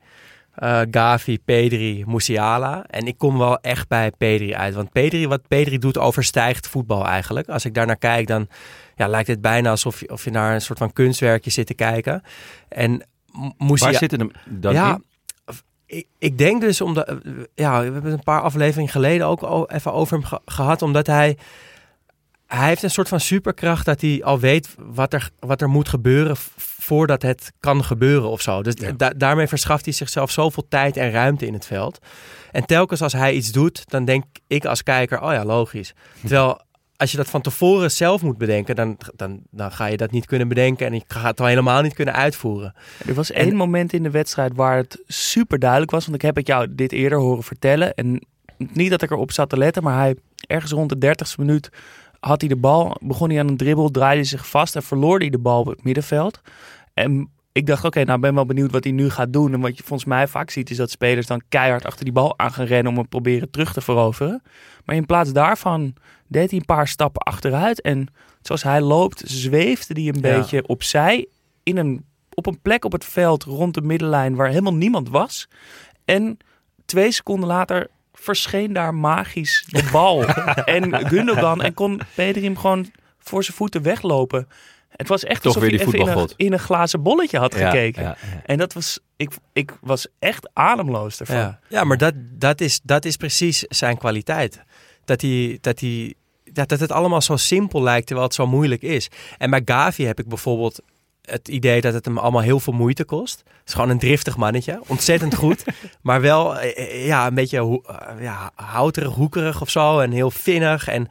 [SPEAKER 3] Eh, Gavi, Pedri, Musiala. En ik kom wel echt bij Pedri uit. Want Pedri, wat Pedri doet, overstijgt voetbal eigenlijk. Als ik daar naar kijk, dan ja, lijkt het bijna alsof je, of je naar een soort van kunstwerkje zit te kijken. En M- Musiala...
[SPEAKER 2] Waar zitten hem dan
[SPEAKER 3] ja,
[SPEAKER 2] in?
[SPEAKER 3] ik, ik denk dus omdat... eh, Ja, we hebben een paar afleveringen geleden ook even over hem ge- gehad. Omdat hij... Hij heeft een soort van superkracht dat hij al weet wat er, wat er moet gebeuren voordat het kan gebeuren of zo. Dus
[SPEAKER 2] Ja.
[SPEAKER 3] da- daarmee verschaft hij zichzelf zoveel tijd en ruimte in het veld. En telkens als hij iets doet, dan denk ik als kijker, oh ja, logisch. Terwijl als je dat van tevoren zelf moet bedenken, dan, dan, dan ga je dat niet kunnen bedenken en je gaat het al helemaal niet kunnen uitvoeren.
[SPEAKER 1] Er was
[SPEAKER 3] En-
[SPEAKER 1] één moment in de wedstrijd waar het super duidelijk was. Want ik heb het jou dit eerder horen vertellen. En niet dat ik erop zat te letten, maar hij ergens rond de 30ste minuut had hij de bal. Begon hij aan een dribbel, draaide zich vast en verloor hij de bal op het middenveld. En ik dacht, oké, nou ben wel benieuwd wat hij nu gaat doen. En wat je volgens mij vaak ziet, is dat spelers dan keihard achter die bal aan gaan rennen om hem proberen terug te veroveren. Maar in plaats daarvan deed hij een paar stappen achteruit. En zoals hij loopt, zweefde hij een
[SPEAKER 3] Ja.
[SPEAKER 1] beetje opzij in een, op een plek op het veld rond de middenlijn waar helemaal niemand was. En twee seconden later verscheen daar magisch de bal. en Gundogan en kon Pedri hem gewoon voor zijn voeten weglopen. Het was echt
[SPEAKER 2] Toch
[SPEAKER 1] alsof
[SPEAKER 2] weer
[SPEAKER 1] hij
[SPEAKER 2] die
[SPEAKER 1] even in een,
[SPEAKER 2] voetbalgod.
[SPEAKER 1] in een glazen bolletje had
[SPEAKER 2] Ja,
[SPEAKER 1] gekeken.
[SPEAKER 2] ja, ja.
[SPEAKER 1] En dat was, ik, ik was echt ademloos ervan.
[SPEAKER 3] Ja, ja maar dat, dat, is, dat is precies zijn kwaliteit. Dat, hij, dat, hij, dat, dat het allemaal zo simpel lijkt, terwijl het zo moeilijk is. En bij Gavi heb ik bijvoorbeeld het idee dat het hem allemaal heel veel moeite kost. Het is gewoon een driftig mannetje. Ontzettend goed. maar wel eh, ja, een beetje ho- eh, ja, houterig, hoekerig of zo. En heel vinnig. En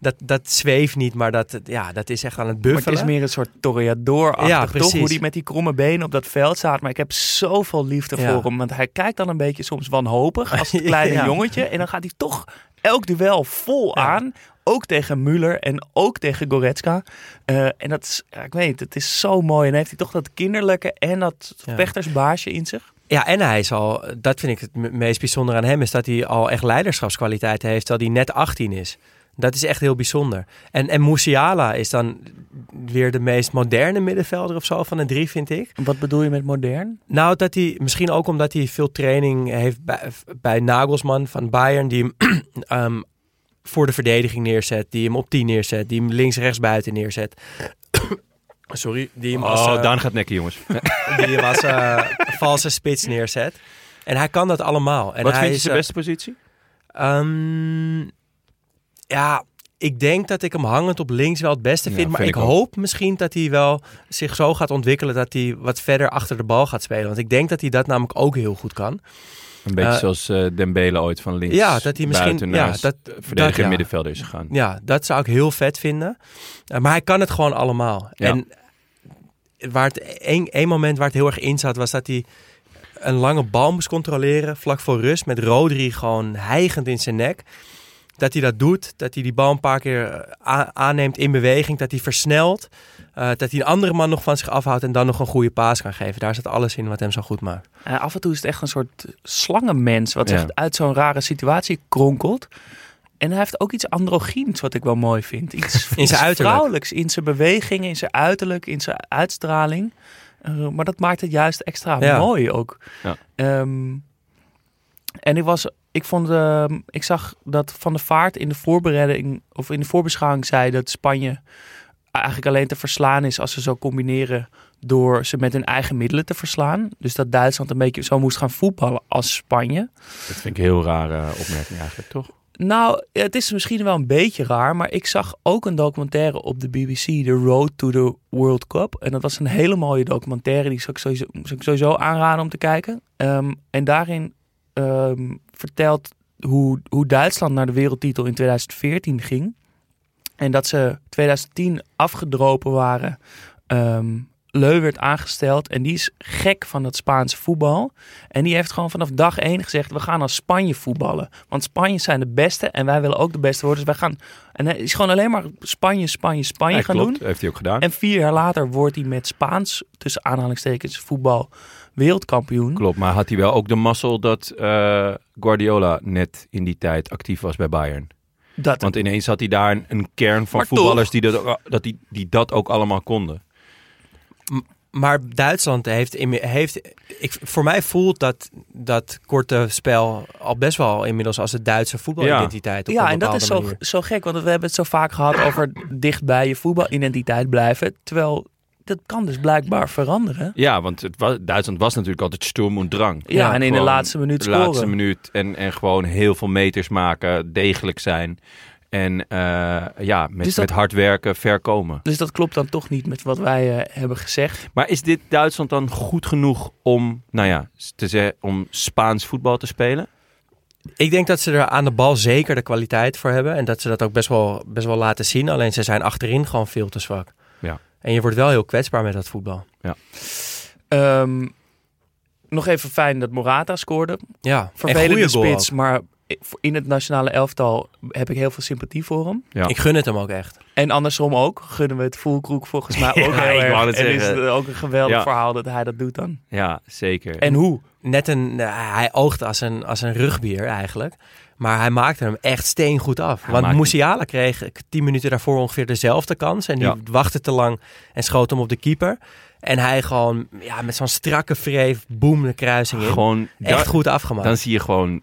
[SPEAKER 3] dat, dat zweeft niet, maar dat, ja, dat is echt aan het
[SPEAKER 1] Maar
[SPEAKER 3] buffelen.
[SPEAKER 1] het is meer een soort toreador-achtig,
[SPEAKER 3] Ja,
[SPEAKER 1] toch?
[SPEAKER 3] precies.
[SPEAKER 1] Hoe die met die kromme benen op dat veld staat. Maar ik heb zoveel liefde
[SPEAKER 3] Ja.
[SPEAKER 1] voor hem. Want hij kijkt dan een beetje soms wanhopig als het kleine
[SPEAKER 3] Ja.
[SPEAKER 1] jongetje. En dan gaat hij toch elk duel vol aan. Ook tegen Müller en ook tegen Goretzka. Eh, en dat is, ik weet het, is zo mooi. En heeft hij toch dat kinderlijke en dat vechtersbaasje in zich.
[SPEAKER 3] Ja, en hij is al, dat vind ik het me- meest bijzonder aan hem, is dat hij al echt leiderschapskwaliteit heeft, terwijl hij net 18 is. Dat is echt heel bijzonder. En, en Musiala is dan weer de meest moderne middenvelder of zo van de drie, vind ik.
[SPEAKER 1] Wat bedoel je met modern?
[SPEAKER 3] Nou, dat hij, misschien ook omdat hij veel training heeft bij, bij Nagelsman van Bayern, die hem ehm, voor de verdediging neerzet, die hem op 10 neerzet, die hem links-rechts buiten neerzet. Sorry, die hem als,
[SPEAKER 2] Oh,
[SPEAKER 3] eh,
[SPEAKER 2] Daan gaat nekken, jongens.
[SPEAKER 3] die hem als eh, valse spits neerzet. En hij kan dat allemaal. En
[SPEAKER 2] Wat
[SPEAKER 3] hij
[SPEAKER 2] vind je
[SPEAKER 3] is,
[SPEAKER 2] zijn
[SPEAKER 3] eh,
[SPEAKER 2] beste positie?
[SPEAKER 3] Ehm, ja, ik denk dat ik hem hangend op links wel het beste
[SPEAKER 2] Ja,
[SPEAKER 3] vind. Maar
[SPEAKER 2] vind
[SPEAKER 3] ik, hoop misschien dat hij wel zich zo gaat ontwikkelen dat hij wat verder achter de bal gaat spelen. Want ik denk dat hij dat namelijk ook heel goed kan.
[SPEAKER 2] Een beetje
[SPEAKER 3] eh,
[SPEAKER 2] zoals eh Dembele ooit van links
[SPEAKER 3] Ja, dat hij misschien- ja, dat-
[SPEAKER 2] verdediger
[SPEAKER 3] dat, ja.
[SPEAKER 2] middenvelder is gegaan.
[SPEAKER 3] Ja, dat zou ik heel vet vinden. Eh, maar hij kan het gewoon allemaal.
[SPEAKER 2] Ja.
[SPEAKER 3] En waar het één, één moment waar het heel erg in zat, was dat hij een lange bal moest controleren vlak voor rust met Rodri gewoon hijgend in zijn nek. Dat hij dat doet, dat hij die bal een paar keer eh, aanneemt in beweging, dat hij versnelt, eh, dat hij een andere man nog van zich afhoudt en dan nog een goede paas kan geven. Daar zit alles in wat hem zo goed maakt.
[SPEAKER 1] Eh, af en toe is het echt een soort slangenmens wat
[SPEAKER 2] Ja.
[SPEAKER 1] zich uit zo'n rare situatie kronkelt. en hij heeft ook iets androgyns wat ik wel mooi vind. Iets,
[SPEAKER 3] In zijn uiterlijk.
[SPEAKER 1] vrouwelijks, in zijn bewegingen, in zijn uiterlijk, in zijn uitstraling. Eh, maar dat maakt het juist extra
[SPEAKER 3] Ja.
[SPEAKER 1] mooi ook.
[SPEAKER 2] Ja.
[SPEAKER 1] Ehm, en ik was, ik vond, ehm, ik zag dat Van de Vaart in de voorbereiding of in de voorbeschouwing zei dat Spanje eigenlijk alleen te verslaan is als ze zo combineren door ze met hun eigen middelen te verslaan. Dus dat Duitsland een beetje zo moest gaan voetballen als Spanje.
[SPEAKER 2] Dat vind ik een heel rare opmerking eigenlijk, toch?
[SPEAKER 1] Nou, het is misschien wel een beetje raar, maar ik zag ook een documentaire op de BBC, The Road to the World Cup. En dat was een hele mooie documentaire, die zou ik sowieso, zou ik sowieso aanraden om te kijken. Ehm, en daarin ehm, vertelt hoe, hoe Duitsland naar de wereldtitel in 2014 ging. En dat ze 2010 afgedropen waren. Ehm Leu werd aangesteld en die is gek van het Spaanse voetbal. En die heeft gewoon vanaf dag één gezegd: we gaan als Spanje voetballen. Want Spanje zijn de beste en wij willen ook de beste worden. Dus wij gaan. En hij is gewoon alleen maar Spanje, Spanje, Spanje
[SPEAKER 2] Ja,
[SPEAKER 1] gaan
[SPEAKER 2] klopt,
[SPEAKER 1] doen.
[SPEAKER 2] heeft hij ook gedaan.
[SPEAKER 1] En vier jaar later wordt hij met Spaans, tussen aanhalingstekens, voetbal wereldkampioen.
[SPEAKER 2] Klopt, maar had hij wel ook de mazzel dat eh, Guardiola net in die tijd actief was bij Bayern?
[SPEAKER 1] Dat,
[SPEAKER 2] Want ineens had hij daar een, een kern van
[SPEAKER 1] Maar
[SPEAKER 2] voetballers die dat, ook- dat, die, die dat ook allemaal konden.
[SPEAKER 3] Maar Duitsland heeft, heeft ik, voor mij voelt dat, dat korte spel al best wel inmiddels als de Duitse voetbalidentiteit. Op
[SPEAKER 1] ja,
[SPEAKER 3] een
[SPEAKER 1] en dat is zo,
[SPEAKER 3] manier.
[SPEAKER 1] zo gek, want we hebben het zo vaak gehad over dicht bij je voetbalidentiteit blijven. Terwijl dat kan dus blijkbaar veranderen.
[SPEAKER 2] Ja, want het was, Duitsland was natuurlijk altijd sturm en drang.
[SPEAKER 1] Ja, en in de
[SPEAKER 2] Gewoon
[SPEAKER 1] laatste minuut
[SPEAKER 2] de
[SPEAKER 1] scoren.
[SPEAKER 2] laatste minuut en, en gewoon heel veel meters maken, degelijk zijn. En eh, ja, met,
[SPEAKER 1] Dus dat-
[SPEAKER 2] met hard werken ver komen.
[SPEAKER 1] Dus dat klopt dan toch niet met wat wij eh, hebben gezegd.
[SPEAKER 2] Maar is dit Duitsland dan goed genoeg om, nou ja, te zeggen, om Spaans voetbal te spelen?
[SPEAKER 3] Ik denk dat ze er aan de bal zeker de kwaliteit voor hebben. En dat ze dat ook best wel, best wel laten zien. Alleen ze zijn achterin gewoon veel te zwak.
[SPEAKER 2] Ja.
[SPEAKER 3] En je wordt wel heel kwetsbaar met dat voetbal.
[SPEAKER 1] Ehm, nog even fijn dat Morata scoorde.
[SPEAKER 3] Ja, en
[SPEAKER 1] Vervelende spits,
[SPEAKER 3] ook.
[SPEAKER 1] maar in het nationale elftal heb ik heel veel sympathie voor hem.
[SPEAKER 2] Ja.
[SPEAKER 3] Ik gun het hem ook echt.
[SPEAKER 1] En andersom ook. Gunnen we het Voelkroek volgens mij ook
[SPEAKER 2] Ja,
[SPEAKER 1] heel erg.
[SPEAKER 2] het
[SPEAKER 1] en is
[SPEAKER 2] zeggen.
[SPEAKER 1] het ook een geweldig
[SPEAKER 2] Ja.
[SPEAKER 1] verhaal dat hij dat doet dan.
[SPEAKER 2] Ja, zeker.
[SPEAKER 1] En hoe?
[SPEAKER 3] Net een, nou, hij oogt als een, als een rugbier eigenlijk. Maar hij maakte hem echt steengoed af.
[SPEAKER 2] Hij
[SPEAKER 3] Want Musiala kreeg tien minuten daarvoor ongeveer dezelfde kans. En die
[SPEAKER 2] Ja.
[SPEAKER 3] wachtte te lang en schoot hem op de keeper. En hij gewoon ja, met zo'n strakke vreef, boem de kruising in.
[SPEAKER 2] gewoon,
[SPEAKER 3] echt goed afgemaakt.
[SPEAKER 2] dan zie je gewoon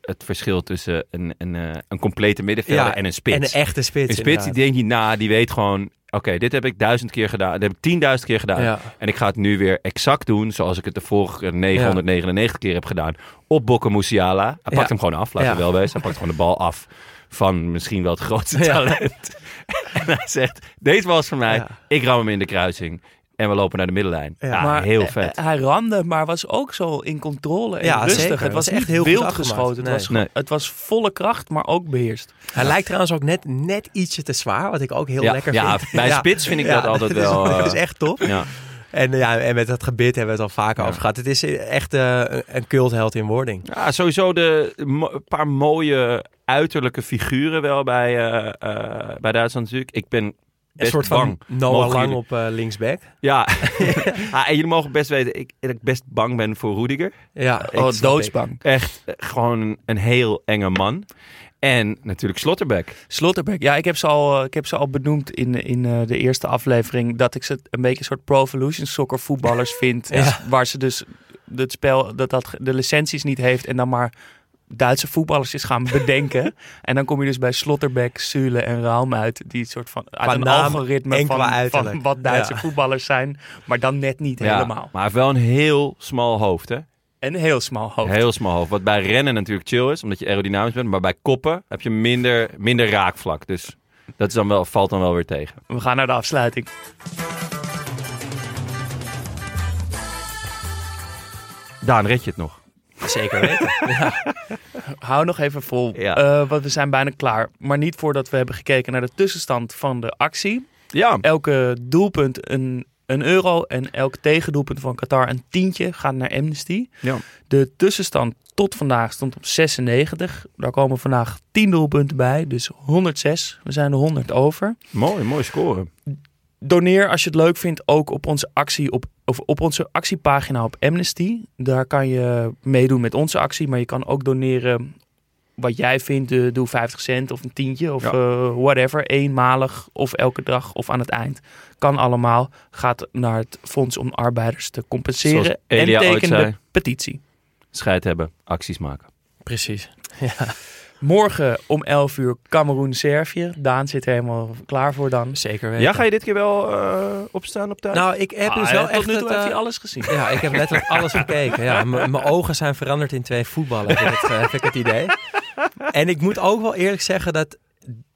[SPEAKER 2] het verschil tussen een, een, eh, een complete middenvelder
[SPEAKER 3] Ja,
[SPEAKER 2] en een spits.
[SPEAKER 3] En een echte spits.
[SPEAKER 2] Een spits die denkt niet na, die weet gewoon... Oké, dit heb ik duizend keer gedaan. Dit heb ik tienduizend keer gedaan.
[SPEAKER 3] Ja.
[SPEAKER 2] En ik ga het nu weer exact doen zoals ik het de vorige 999 keer heb gedaan. Op Bokke Musiala. Hij pakt hem gewoon af, laten we
[SPEAKER 3] Ja.
[SPEAKER 2] wel wezen. Hij pakt gewoon de bal af van misschien wel het grootste talent. en hij zegt, deze was voor mij. Ik ram hem in de kruising. En we lopen naar de middenlijn. Ja,
[SPEAKER 3] Ja.
[SPEAKER 2] heel
[SPEAKER 1] eh,
[SPEAKER 2] vet.
[SPEAKER 1] eh, Hij ramde, maar was ook zo in controle en
[SPEAKER 3] Ja,
[SPEAKER 1] rustig.
[SPEAKER 3] zeker.
[SPEAKER 1] Het was echt
[SPEAKER 3] heel
[SPEAKER 1] wild
[SPEAKER 3] afgemaakt.
[SPEAKER 1] geschoten. Het, was,
[SPEAKER 2] Nee.
[SPEAKER 1] het was volle kracht, maar ook beheerst.
[SPEAKER 3] Hij lijkt trouwens ook net, net ietsje te zwaar, wat ik ook heel
[SPEAKER 2] Ja,
[SPEAKER 3] lekker
[SPEAKER 2] ja,
[SPEAKER 3] vind.
[SPEAKER 2] bij spits vind ik dat altijd wel, eh,
[SPEAKER 3] Dat is echt tof.
[SPEAKER 2] Ja.
[SPEAKER 3] En, ja, en met dat gebit hebben we het al vaker
[SPEAKER 2] Ja.
[SPEAKER 3] over gehad. Het is echt eh, een- een cultheld in wording.
[SPEAKER 2] Ja, sowieso de mo- paar mooie uiterlijke figuren wel bij, eh, eh, bij Duitsland natuurlijk. Ik ben
[SPEAKER 3] Een soort
[SPEAKER 2] bang.
[SPEAKER 3] van Noah
[SPEAKER 2] Mogen
[SPEAKER 3] Lang
[SPEAKER 2] jullie-
[SPEAKER 3] op eh, linksback.
[SPEAKER 2] Ja, Ah, en jullie mogen best weten ik, dat ik best bang ben voor Rudiger.
[SPEAKER 3] Ja,
[SPEAKER 1] Oh,
[SPEAKER 3] ik snap
[SPEAKER 1] doodsbang.
[SPEAKER 2] Echt eh, gewoon een heel enge man. En natuurlijk Slotterbeck.
[SPEAKER 1] Slotterbeck. Ja, ik heb ze al, eh, ik heb ze al benoemd in, in eh, de eerste aflevering. Dat ik ze een beetje een soort Pro Evolution Soccer voetballers vind.
[SPEAKER 3] Ja.
[SPEAKER 1] Waar ze dus het spel, dat dat de licenties niet heeft. En dan maar Duitse voetballers is gaan bedenken. en dan kom je dus bij Slotterbeck, Sule en Raum uit. Die soort van uit
[SPEAKER 3] Qua
[SPEAKER 1] een
[SPEAKER 3] naam
[SPEAKER 1] algoritme
[SPEAKER 3] en
[SPEAKER 1] van, wat Duitse
[SPEAKER 3] Ja.
[SPEAKER 1] voetballers zijn. Maar dan net niet
[SPEAKER 2] Ja,
[SPEAKER 1] helemaal.
[SPEAKER 2] maar hij heeft wel een heel smal hoofd, hè?
[SPEAKER 1] En een heel smal hoofd.
[SPEAKER 2] Heel smal hoofd. Wat bij rennen natuurlijk chill is, omdat je aerodynamisch bent. Maar bij koppen heb je minder, minder raakvlak. Dus dat is dan wel, valt dan wel weer tegen.
[SPEAKER 1] We gaan naar de afsluiting.
[SPEAKER 2] Daan, red je het nog?
[SPEAKER 3] Zeker weten.
[SPEAKER 1] Hou nog even vol,
[SPEAKER 2] Ja.
[SPEAKER 1] Eh, want we zijn bijna klaar. Maar niet voordat we hebben gekeken naar de tussenstand van de actie.
[SPEAKER 2] Ja.
[SPEAKER 1] Elke doelpunt een, een euro en elk tegendoelpunt van Qatar een tientje gaat naar Amnesty.
[SPEAKER 2] Ja.
[SPEAKER 1] De tussenstand tot vandaag stond op 96. Daar komen vandaag 10 doelpunten bij, dus 106. We zijn er 100 over.
[SPEAKER 2] Mooi, mooi scoren.
[SPEAKER 1] Doneer als je het leuk vindt ook op onze actie op, of op onze actiepagina op Amnesty. Daar kan je meedoen met onze actie, maar je kan ook doneren wat jij vindt, eh, doe 50 cent of een tientje of
[SPEAKER 2] Ja.
[SPEAKER 1] eh, whatever. Eenmalig of elke dag of aan het eind. Kan allemaal. Gaat naar het Fonds om Arbeiders te compenseren.
[SPEAKER 2] Zoals
[SPEAKER 1] en teken de petitie.
[SPEAKER 2] Scheid hebben, acties maken.
[SPEAKER 3] Precies.
[SPEAKER 1] Morgen om 11 uur Cameroen-Servië. Daan zit er helemaal klaar voor dan.
[SPEAKER 3] Zeker weten.
[SPEAKER 2] Ja, ga je dit keer wel eh, opstaan op tijd?
[SPEAKER 3] Nou, ik heb dus
[SPEAKER 1] Ah,
[SPEAKER 3] wel
[SPEAKER 1] tot
[SPEAKER 3] echt
[SPEAKER 1] nu toe
[SPEAKER 3] het,
[SPEAKER 1] heeft
[SPEAKER 3] eh,
[SPEAKER 1] hij alles gezien.
[SPEAKER 3] Ja, ik heb letterlijk alles gekeken. Ja, m- mijn ogen zijn veranderd in twee voetballen, heb ik het, eh, heb ik het idee. En ik moet ook wel eerlijk zeggen dat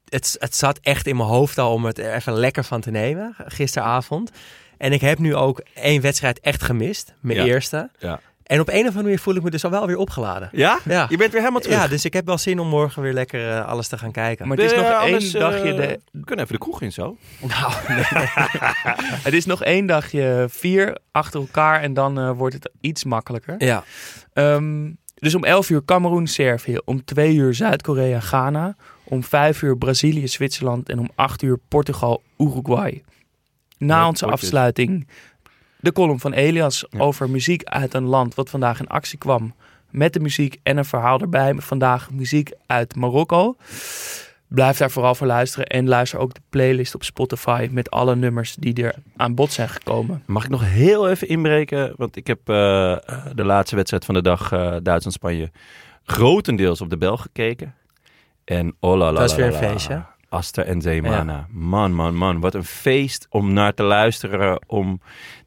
[SPEAKER 3] het, het zat echt in mijn hoofd al om het er even lekker van te nemen, gisteravond. En ik heb nu ook één wedstrijd echt gemist, mijn
[SPEAKER 2] Ja.
[SPEAKER 3] eerste.
[SPEAKER 2] Ja.
[SPEAKER 3] En op een of andere manier voel ik me dus al wel weer opgeladen.
[SPEAKER 2] Ja?
[SPEAKER 3] Ja.
[SPEAKER 2] Je bent weer helemaal terug.
[SPEAKER 3] Ja, dus ik heb wel zin om morgen weer lekker eh, alles te gaan kijken.
[SPEAKER 1] Maar het is
[SPEAKER 2] De-
[SPEAKER 1] nog één
[SPEAKER 2] anders, eh,
[SPEAKER 1] dagje. De,
[SPEAKER 2] We kunnen even de kroeg in zo.
[SPEAKER 3] Nou,
[SPEAKER 1] het is nog één dagje vier achter elkaar en dan eh, wordt het iets makkelijker.
[SPEAKER 3] ja.
[SPEAKER 1] Ehm, dus om 11 uur Cameroen, Servië. Om 2 uur Zuid-Korea, Ghana. Om 5 uur Brazilië, Zwitserland. En om 8 uur Portugal, Uruguay. Na onze
[SPEAKER 2] potjes.
[SPEAKER 1] afsluiting de column van Elias
[SPEAKER 2] Ja.
[SPEAKER 1] over muziek uit een land wat vandaag in actie kwam. Met de muziek en een verhaal erbij. Vandaag muziek uit Marokko. Blijf daar vooral voor luisteren. En luister ook de playlist op Spotify met alle nummers die er aan bod zijn gekomen.
[SPEAKER 2] Mag ik nog heel even inbreken? Want ik heb eh, de laatste wedstrijd van de dag, eh, Duitsland-Spanje, grotendeels op de Bel gekeken. En oh la la
[SPEAKER 3] Dat is weer een feestje.
[SPEAKER 2] Aster en Zeemana. Man, man, man. Wat een feest om naar te luisteren. Om...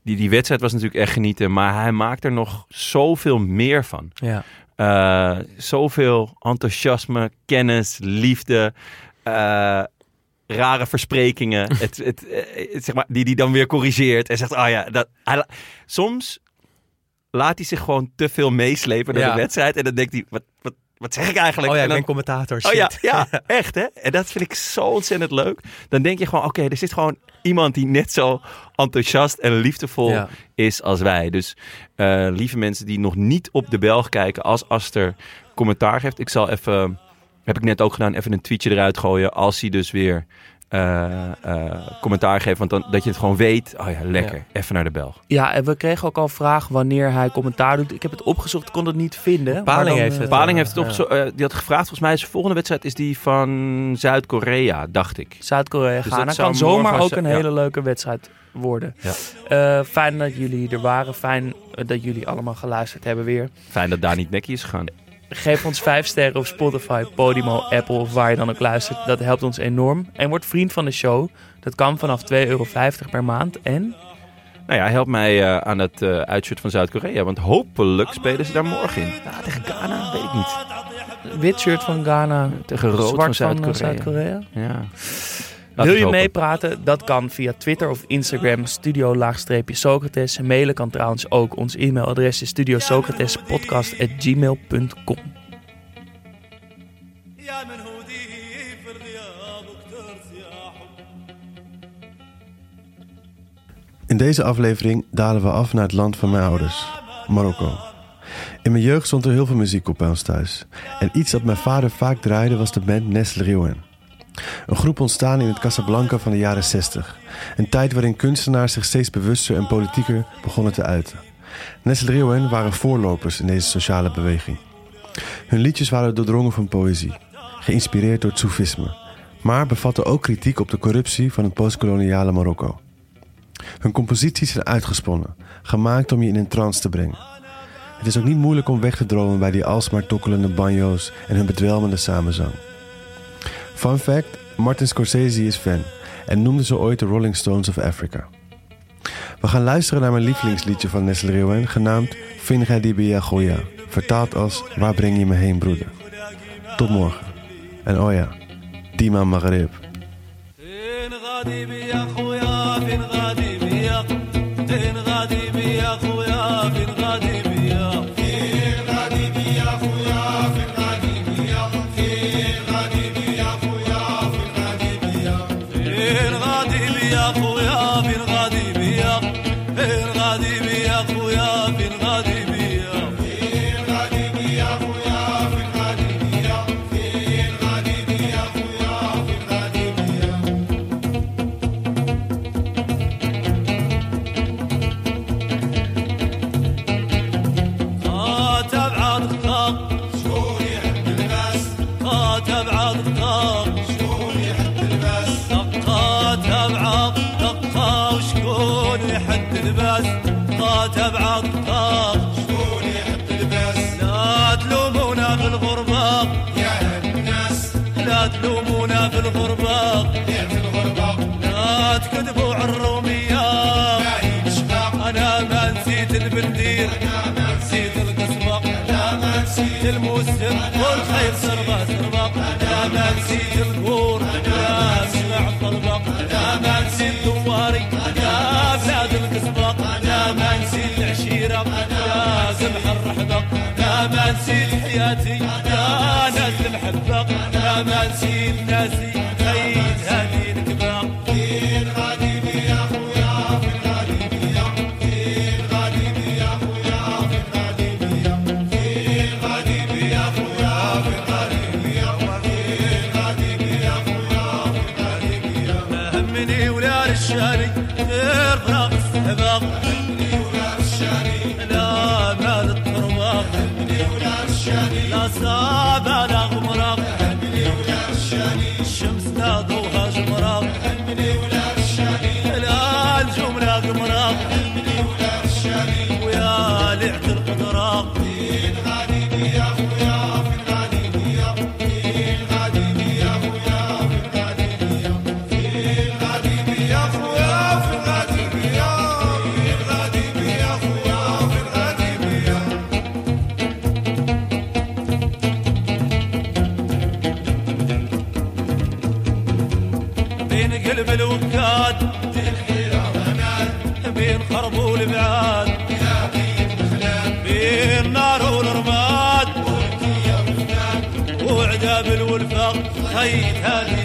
[SPEAKER 2] Die, die wedstrijd was natuurlijk echt genieten. Maar hij maakt er nog zoveel meer van.
[SPEAKER 3] ja.
[SPEAKER 2] Eh, zoveel enthousiasme, kennis, liefde, eh, rare versprekingen. het, het, eh, zeg maar, die die dan weer corrigeert en zegt: Oh ja, dat, hij soms laat hij zich gewoon te veel meeslepen door
[SPEAKER 3] Ja.
[SPEAKER 2] de wedstrijd. En dan denkt hij: Wat, wat, zeg ik eigenlijk?
[SPEAKER 3] Oh ja,
[SPEAKER 2] En
[SPEAKER 3] ik
[SPEAKER 2] dan-
[SPEAKER 3] ben commentator.
[SPEAKER 2] Oh ja,
[SPEAKER 3] shit.
[SPEAKER 2] ja, echt hè? En dat vind ik zo ontzettend leuk. Dan denk je gewoon, oké, er zit gewoon iemand die net zo enthousiast en liefdevol
[SPEAKER 3] Ja.
[SPEAKER 2] is als wij. Dus eh, lieve mensen die nog niet op de Belg kijken als Aster commentaar geeft. Ik zal even, heb ik net ook gedaan, even een tweetje eruit gooien als hij dus weer eh, eh, commentaar geeft. Want dan, dat je het gewoon weet, oh ja, lekker, even naar de Belg.
[SPEAKER 1] Ja, en we kregen ook al vraag wanneer hij commentaar doet. Ik heb het opgezocht, kon het niet vinden.
[SPEAKER 3] Paling
[SPEAKER 1] dan,
[SPEAKER 3] heeft
[SPEAKER 1] eh,
[SPEAKER 3] het.
[SPEAKER 2] Paling heeft het
[SPEAKER 3] ja.
[SPEAKER 2] opgezo- eh, die had gevraagd, volgens mij is de volgende wedstrijd is die van Zuid-Korea, dacht ik.
[SPEAKER 1] Zuid-Korea
[SPEAKER 2] Dus
[SPEAKER 1] Ghana
[SPEAKER 2] dat
[SPEAKER 1] kan zomaar ook een
[SPEAKER 2] ja.
[SPEAKER 1] hele leuke wedstrijd worden.
[SPEAKER 2] Ja.
[SPEAKER 1] Eh, fijn dat jullie er waren. Fijn eh, dat jullie allemaal geluisterd hebben weer.
[SPEAKER 2] Fijn dat daar niet nekkie is gegaan.
[SPEAKER 1] Geef ons 5 sterren op Spotify, Podimo, Apple of waar je dan ook luistert. Dat helpt ons enorm. En word vriend van de show. Dat kan vanaf 2,50 euro per maand. En
[SPEAKER 2] Nou ja, help mij eh, aan het uitshirt van Zuid-Korea. Want hopelijk spelen ze daar morgen in. Tegen Ghana, weet ik niet.
[SPEAKER 1] wit shirt van Ghana,
[SPEAKER 2] Tegen rood
[SPEAKER 1] zwart
[SPEAKER 2] van
[SPEAKER 1] eh,
[SPEAKER 2] Zuid-Korea.
[SPEAKER 1] Zuid-Korea.
[SPEAKER 2] ja.
[SPEAKER 1] Wil je meepraten? Dat kan via Twitter of Instagram studio-socrates. Mailen kan trouwens ook. Ons e-mailadres is studiosocratespodcast.gmail.com
[SPEAKER 5] In deze aflevering dalen we af naar het land van mijn ouders, Marokko. In mijn jeugd stond er heel veel muziek op bij ons thuis. En iets dat mijn vader vaak draaide was de band Nestle een groep ontstaan in het Casablanca van de jaren 60. Een tijd waarin kunstenaars zich steeds bewuster en politieker begonnen te uiten. Nestle Rieuwen waren voorlopers in deze sociale beweging. Hun liedjes waren doordrongen van poëzie, geïnspireerd door het soefisme, maar bevatten ook kritiek op de corruptie van het postkoloniale Marokko. Hun composities zijn uitgesponnen, gemaakt om je in een trance te brengen. Het is ook niet moeilijk om weg te dromen bij die alsmaar tokkelende banjo's en hun bedwelmende samenzang. Fun fact, Martin Scorsese is fan en noemde ze ooit de Rolling Stones of Africa. We gaan luisteren naar mijn lievelingsliedje van Nestle Rieuwen, genaamd Finga Dibia Goya, vertaald als Waar breng je me heen, broeder? Tot morgen. En oh ja, Dima Maghreb.
[SPEAKER 6] فين غادي بيا خويا فين غادي نسيت القبور أنا سمع الطربق أنا ما نسيت دواري أنا زاد القصبق أنا ما نسيت العشيرة أنا سمح الرحبق أنا ما نسيت حياتي أنا ناس المحبق أنا ما نسيت ناسي pasada النار هيت